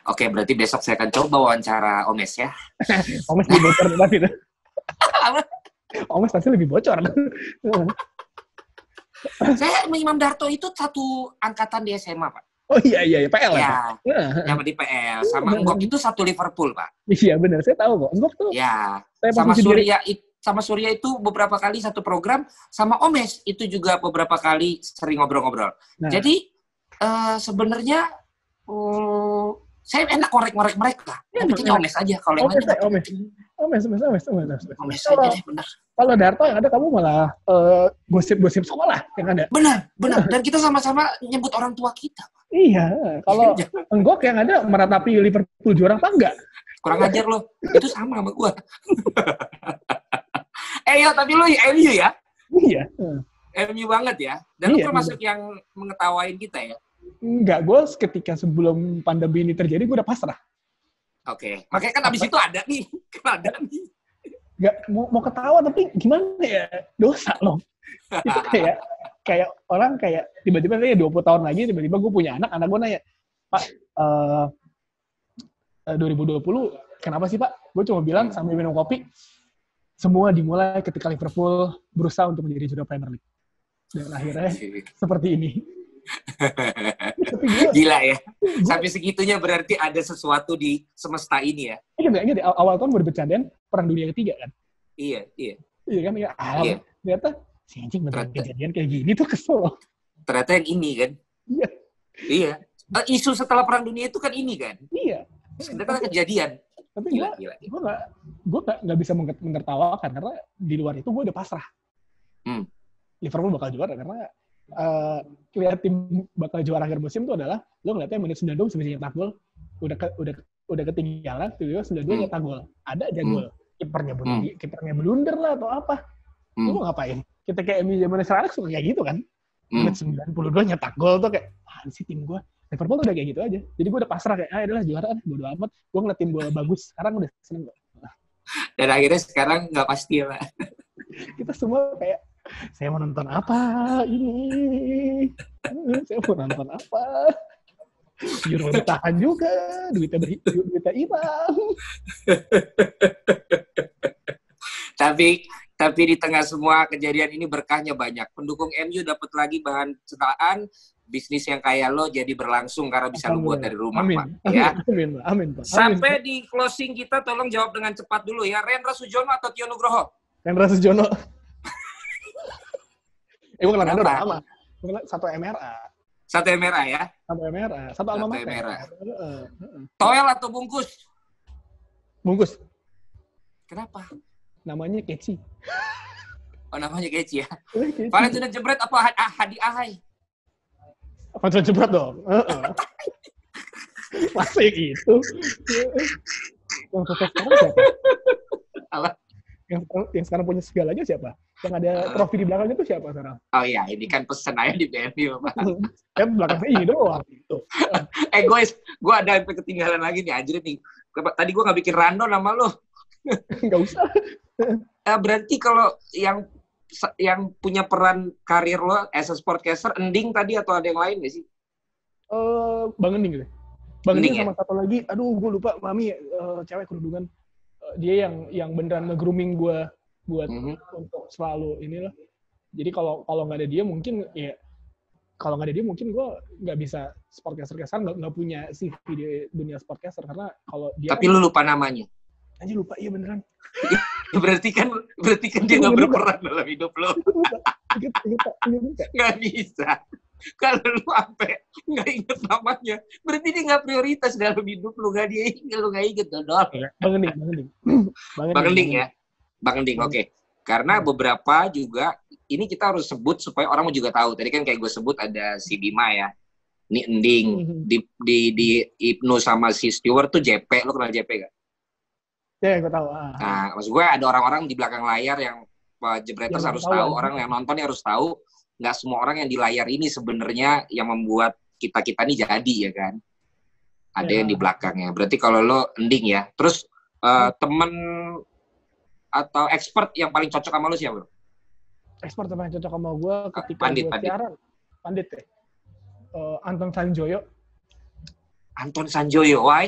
Oke, berarti besok saya akan coba wawancara Omes ya. Omes lebih bocor itu. Omes pasti lebih bocor. saya sama Imam Darto itu satu angkatan di SMA, Pak. Oh iya iya, iya. PL ya. ya sama di PL. Sama Enggok itu satu Liverpool, Pak. Iya benar, saya tahu kok. Enggok tuh. Ya. Sama Surya itu sama Surya itu beberapa kali satu program, sama Omes itu juga beberapa kali sering ngobrol-ngobrol. Nah. Jadi uh, sebenarnya uh, saya enak korek-korek mereka. Ya, Tapi Omes aja kalau yang lain. Omes. Omes, Omes, Omes, Omes, Omes. Aja deh, benar. Kalau Darto yang ada kamu malah uh, gosip-gosip sekolah yang ada. Benar, benar. Dan kita sama-sama nyebut orang tua kita. Iya, kalau iya. enggak yang ada meratapi Liverpool juara apa enggak? Kurang ajar loh. Itu sama sama gua. eh ya, tapi lo MU ya? Iya. MU banget ya. Dan iya, lu termasuk iya. yang mengetawain kita ya? Enggak, gue ketika sebelum pandemi ini terjadi, gue udah pasrah. Oke, okay. makanya kan abis itu ada nih, kan ada nih. Gak mau, mau ketawa tapi gimana ya dosa loh. itu kayak kayak orang kayak tiba-tiba kayak 20 tahun lagi tiba-tiba gue punya anak, anak gue nanya, Pak, uh, uh, 2020 kenapa sih Pak? Gue cuma bilang sambil minum kopi, semua dimulai ketika Liverpool berusaha untuk menjadi juara Premier League. Dan akhirnya seperti ini. Gila ya. Sampai segitunya berarti ada sesuatu di semesta ini ya. Iya, enggak, enggak. Awal tahun gue bercandaan perang dunia ketiga kan. Iya, iya. Iya kan, ya. Ah, iya. Ternyata si anjing beneran kejadian kayak gini tuh kesel. Ternyata yang ini kan. Iya. Iya. Uh, isu setelah perang dunia itu kan ini kan. Iya. Ternyata kejadian. Tapi gila, gila, gila. gue gak, gue gak, gak bisa menertawakan karena di luar itu gue udah pasrah. Hmm. Liverpool bakal juara karena uh, lihat tim bakal juara akhir musim itu adalah lo ngeliatnya menit 92 bisa nyetak gol. Udah ke, udah udah ketinggalan tuh ya 92 hmm. nyetak gol. Ada aja gol. Hmm. kipernya blunder hmm. kipernya blunder lah atau apa. Hmm. lo ngapain? Kita kayak MU zaman sekarang suka kayak gitu kan? Hmm. menit 92 nyetak gol tuh kayak ah sih tim gue Liverpool tuh udah kayak gitu aja. Jadi gue udah pasrah kayak ah adalah juara kan bodo amat. Gue ngeliat tim bola bagus. Sekarang udah seneng gue dan akhirnya sekarang nggak pasti lah. Kita semua kayak saya mau nonton apa ini? saya mau nonton apa? Euro ditahan juga, duitnya, duitnya hilang. tapi tapi di tengah semua kejadian ini berkahnya banyak. Pendukung MU dapat lagi bahan cetakan, bisnis yang kayak lo jadi berlangsung karena bisa lo buat dari rumah, amin. Pak. Ya. Amin, amin, Pak. Sampai di closing kita tolong jawab dengan cepat dulu ya. Rendra Sujono atau Tio Nugroho? Rendra Sujono. Eh, gue kenal udah lama. Satu MRA. Satu MRA ya? Satu MRA. Satu alma mater. MRA. Toel atau bungkus? Bungkus. Kenapa? Namanya Keci. Oh, namanya Keci ya? Valentino Jebret apa Hadi Ahai? Valentino Jebret dong. Masa yang itu? Yang sukses sekarang siapa? Apa? Yang, yang sekarang punya segalanya siapa? Yang ada uh, trofi di belakangnya itu siapa sekarang? Oh iya, ini kan pesen aja di BNI, Pak. kan belakangnya ini doang. Gitu. eh guys, gue ada ketinggalan lagi nih, anjir nih. Tadi gue nggak bikin random nama lo. Nggak usah. uh, berarti kalau yang yang punya peran karir lo as a sportcaster, Ending tadi atau ada yang lain nggak sih? Uh, Bang Ending gitu. Bang Ending, sama ya? satu lagi, aduh gue lupa, Mami uh, cewek kerudungan. Uh, dia yang yang beneran nge-grooming gue buat mm -hmm. untuk selalu inilah. Jadi kalau kalau nggak ada dia mungkin ya kalau nggak ada dia mungkin gue nggak bisa sportcaster kesan nggak nggak punya CV di dunia sportcaster karena kalau dia tapi kan, lu lupa namanya? Aja lupa. Iya beneran. Berarti kan berarti kan dia nggak berperan dalam hidup lo. Nggak bisa. Kalau lu sampai nggak inget namanya berarti dia nggak prioritas dalam hidup lu. Nggak dia inget lu nggak inget dodol. Bang Gending bang ya Bang Ending, oke. Okay. Karena beberapa juga ini kita harus sebut supaya orang juga tahu. Tadi kan kayak gue sebut ada si Bima ya. Ini Ending mm-hmm. di di di Ibnu sama si Stewart tuh JP. Lo kenal JP gak? Ya, gue tahu. Ah. Nah, maksud gue ada orang-orang di belakang layar yang Jebreters harus tahu, orang yang nonton harus tahu, nggak semua orang yang di layar ini sebenarnya yang membuat kita kita ini jadi ya kan. Ada ya. yang di belakangnya. Berarti kalau lo ending ya. Terus uh, temen atau expert yang paling cocok sama lo siapa? Expert yang paling cocok sama gue ketika pandit, gue pandit. siaran. Pandit ya. Uh, Anton Sanjoyo. Anton Sanjoyo, why?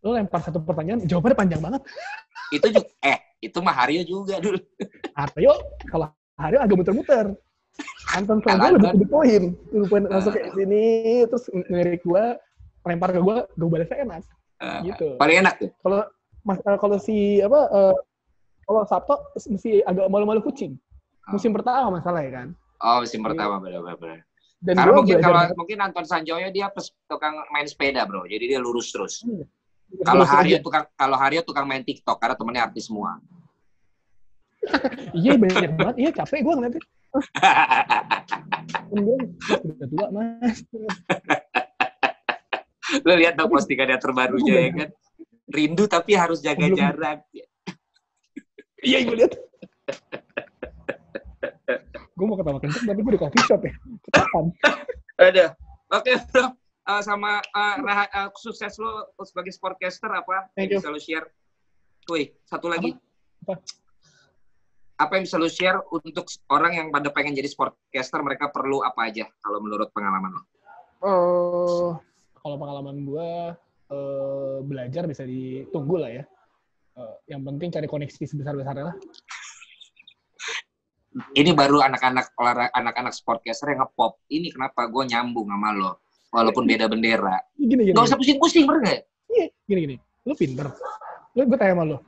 Lo lempar satu pertanyaan, jawabannya panjang banget. itu juga, eh, itu mah Haryo juga dulu. Haryo, kalau Haryo agak muter-muter. Anton Sanjoyo lebih ke poin. Lebih poin masuk ke sini, terus ngelirik gue, lempar ke gue, gue balasnya enak. Uh, gitu. Paling enak tuh. Kalau uh, kalau si apa uh, kalau Sabto mesti agak malu-malu kucing. Musim oh. pertama masalah ya kan. Oh, musim pertama benar-benar. Dan Karena mungkin kalau mungkin Anton Sanjoyo dia tukang main sepeda, Bro. Jadi dia lurus terus. Hmm. Kalau Haryo tukang kalau Haryo tukang main TikTok karena temennya artis semua. iya banyak banget. Iya capek gue ngeliatnya. udah tua mas. Lo lihat dong postingannya terbarunya ya kan. Rindu tapi harus jaga jarak. Iya, gue lihat. gue mau ketawa kenceng tapi gue di coffee shop ya. Ketahuan. Ada. Oke, bro. Uh, sama uh, uh, sukses lo sebagai sportcaster apa yang bisa lo share? Wih, satu lagi. Apa? apa yang bisa lo share untuk orang yang pada pengen jadi sportcaster mereka perlu apa aja kalau menurut pengalaman lo? Uh, kalau pengalaman gue uh, belajar bisa ditunggu lah ya. Uh, yang penting cari koneksi sebesar-besarnya lah. Ini baru anak-anak olahraga anak-anak sportcaster yang ngepop. Ini kenapa gue nyambung sama lo, walaupun beda bendera. Gini, gini, Gak usah pusing-pusing, bener Iya, gini-gini. Lo pinter. Lo gue tanya sama lo.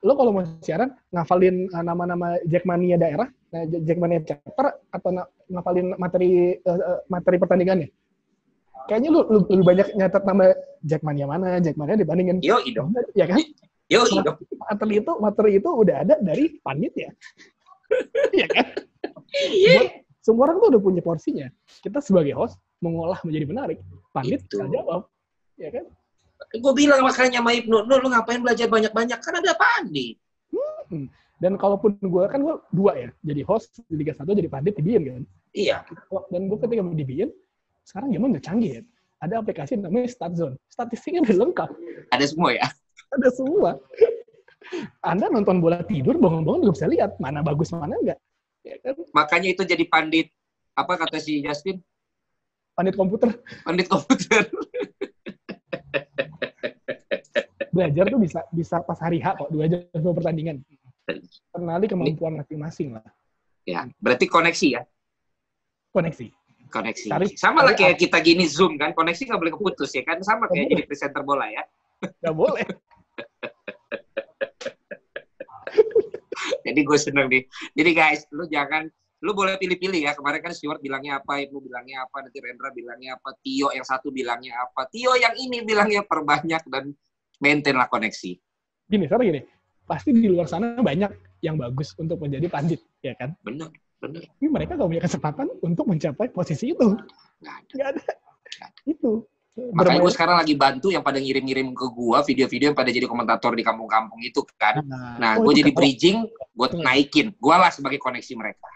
Lo kalau mau siaran, ngafalin uh, nama-nama Jackmania daerah, nah, Jackmania chapter, atau ngafalin materi uh, materi pertandingannya? kayaknya lu, lu lebih banyak nyatet nama Jackmania mana, Jackmania dibandingin Yo, dong. Ya kan? Yo. Materi itu, materi itu udah ada dari panit ya. Iya kan? Iya. Semua orang tuh udah punya porsinya. Kita sebagai host mengolah menjadi menarik. Panit bisa jawab. Ya kan? Gue bilang makanya sama Ibnu, lu, lu ngapain belajar banyak-banyak? Kan ada pandit. Hmm. Dan kalaupun gue, kan gue dua ya. Jadi host di Liga 1, jadi pandit di kan? Iya. Dan gue ketika di Bien, sekarang zaman udah canggih ya. Ada aplikasi namanya StatZone. Statistiknya udah lengkap. Ada semua ya? Ada semua. Anda nonton bola tidur, bangun-bangun juga bisa lihat mana bagus, mana enggak. Ya kan? Makanya itu jadi pandit, apa kata si Justin? Pandit komputer. Pandit komputer. Belajar tuh bisa bisa pas hari H kok, dua jam sebelum pertandingan. Kenali kemampuan masing-masing lah. Ya, berarti koneksi ya? Koneksi koneksi. Cari, sama lah kayak kita gini zoom kan, koneksi nggak boleh keputus ya kan, sama kayak jadi presenter bola ya. Nggak boleh. jadi gue seneng nih. Jadi guys, lu jangan, lu boleh pilih-pilih ya. Kemarin kan Stewart bilangnya apa, Ibu bilangnya apa, nanti Rendra bilangnya apa, Tio yang satu bilangnya apa, Tio yang ini bilangnya perbanyak dan maintain lah koneksi. Gini, sekarang gini, pasti di luar sana banyak yang bagus untuk menjadi pandit, ya kan? Benar Bener. Tapi mereka gak punya kesempatan untuk mencapai posisi itu. Gak ada. Gak ada. Itu. Makanya gue sekarang lagi bantu yang pada ngirim-ngirim ke gue video-video yang pada jadi komentator di kampung-kampung itu kan. Nah, nah oh, gue jadi bridging, gue hmm. naikin. Gue lah sebagai koneksi mereka.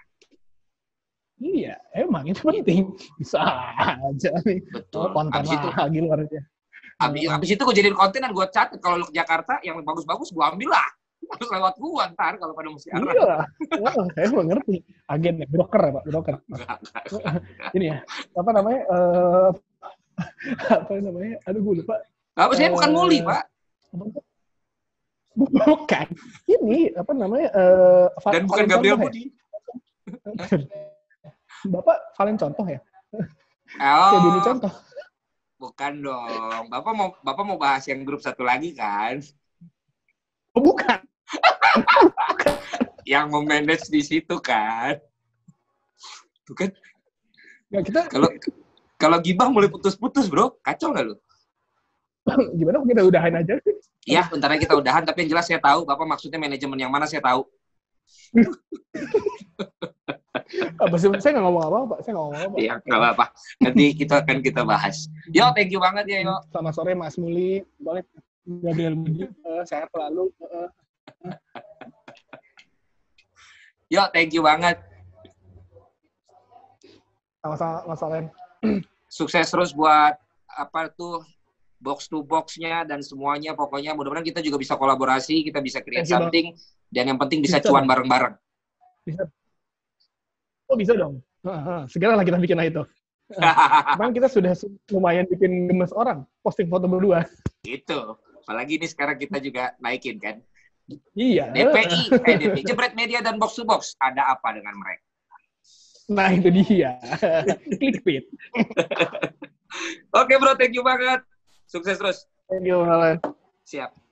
Iya, emang itu penting. Bisa aja nih. Betul. Konten abis itu, lagi luarnya. Abis, abis itu gue jadiin konten dan gue catat. Kalau lo ke Jakarta, yang bagus-bagus gue ambil lah harus lewat gua ntar kalau pada mesti arah. Iya, oh, saya mengerti. Agen ya, broker ya Pak, broker. Ini ya, apa namanya? Uh, apa namanya? Aduh, gue lupa. Apa saya uh, bukan eh, muli, Pak. Bukan. Ini apa namanya? Uh, Dan bukan Gabriel ya? Budi. Bapak Valen contoh ya? Oh. Jadi contoh. Bukan dong. Bapak mau Bapak mau bahas yang grup satu lagi kan? Oh, bukan yang memanage di situ kan. Tuh kan. Ya, kita kalau kalau gibah mulai putus-putus, Bro. Kacau nggak lu? Gimana kita udahan aja? Iya, bentar lagi kita udahan, tapi yang jelas saya tahu Bapak maksudnya manajemen yang mana saya tahu. apa sih? Saya nggak ngomong apa-apa, saya nggak ngomong apa-apa. Iya, nggak apa-apa. Nanti kita akan kita bahas. Yo, thank you banget ya, yo. Selamat sore, Mas Muli. Boleh Gabriel Budi, uh, sehat selalu. Uh, Yo, thank you banget. Sama-sama Mas Alen. Sukses terus buat apa tuh box to boxnya dan semuanya pokoknya mudah-mudahan kita juga bisa kolaborasi, kita bisa create Thank you, something dan yang penting bisa, Bisa, cuan Bang. bareng-bareng. Bisa. Oh bisa dong. Heeh, Segera lah kita bikin itu. Cuman kita sudah lumayan bikin gemes orang posting foto berdua. Itu. Apalagi ini sekarang kita juga naikin kan. Iya. DPI, eh DPI, Jebret Media dan Box to Box, ada apa dengan mereka? Nah itu dia. Clickbait. Oke bro, thank you banget. Sukses terus. Thank you, Alan. Siap.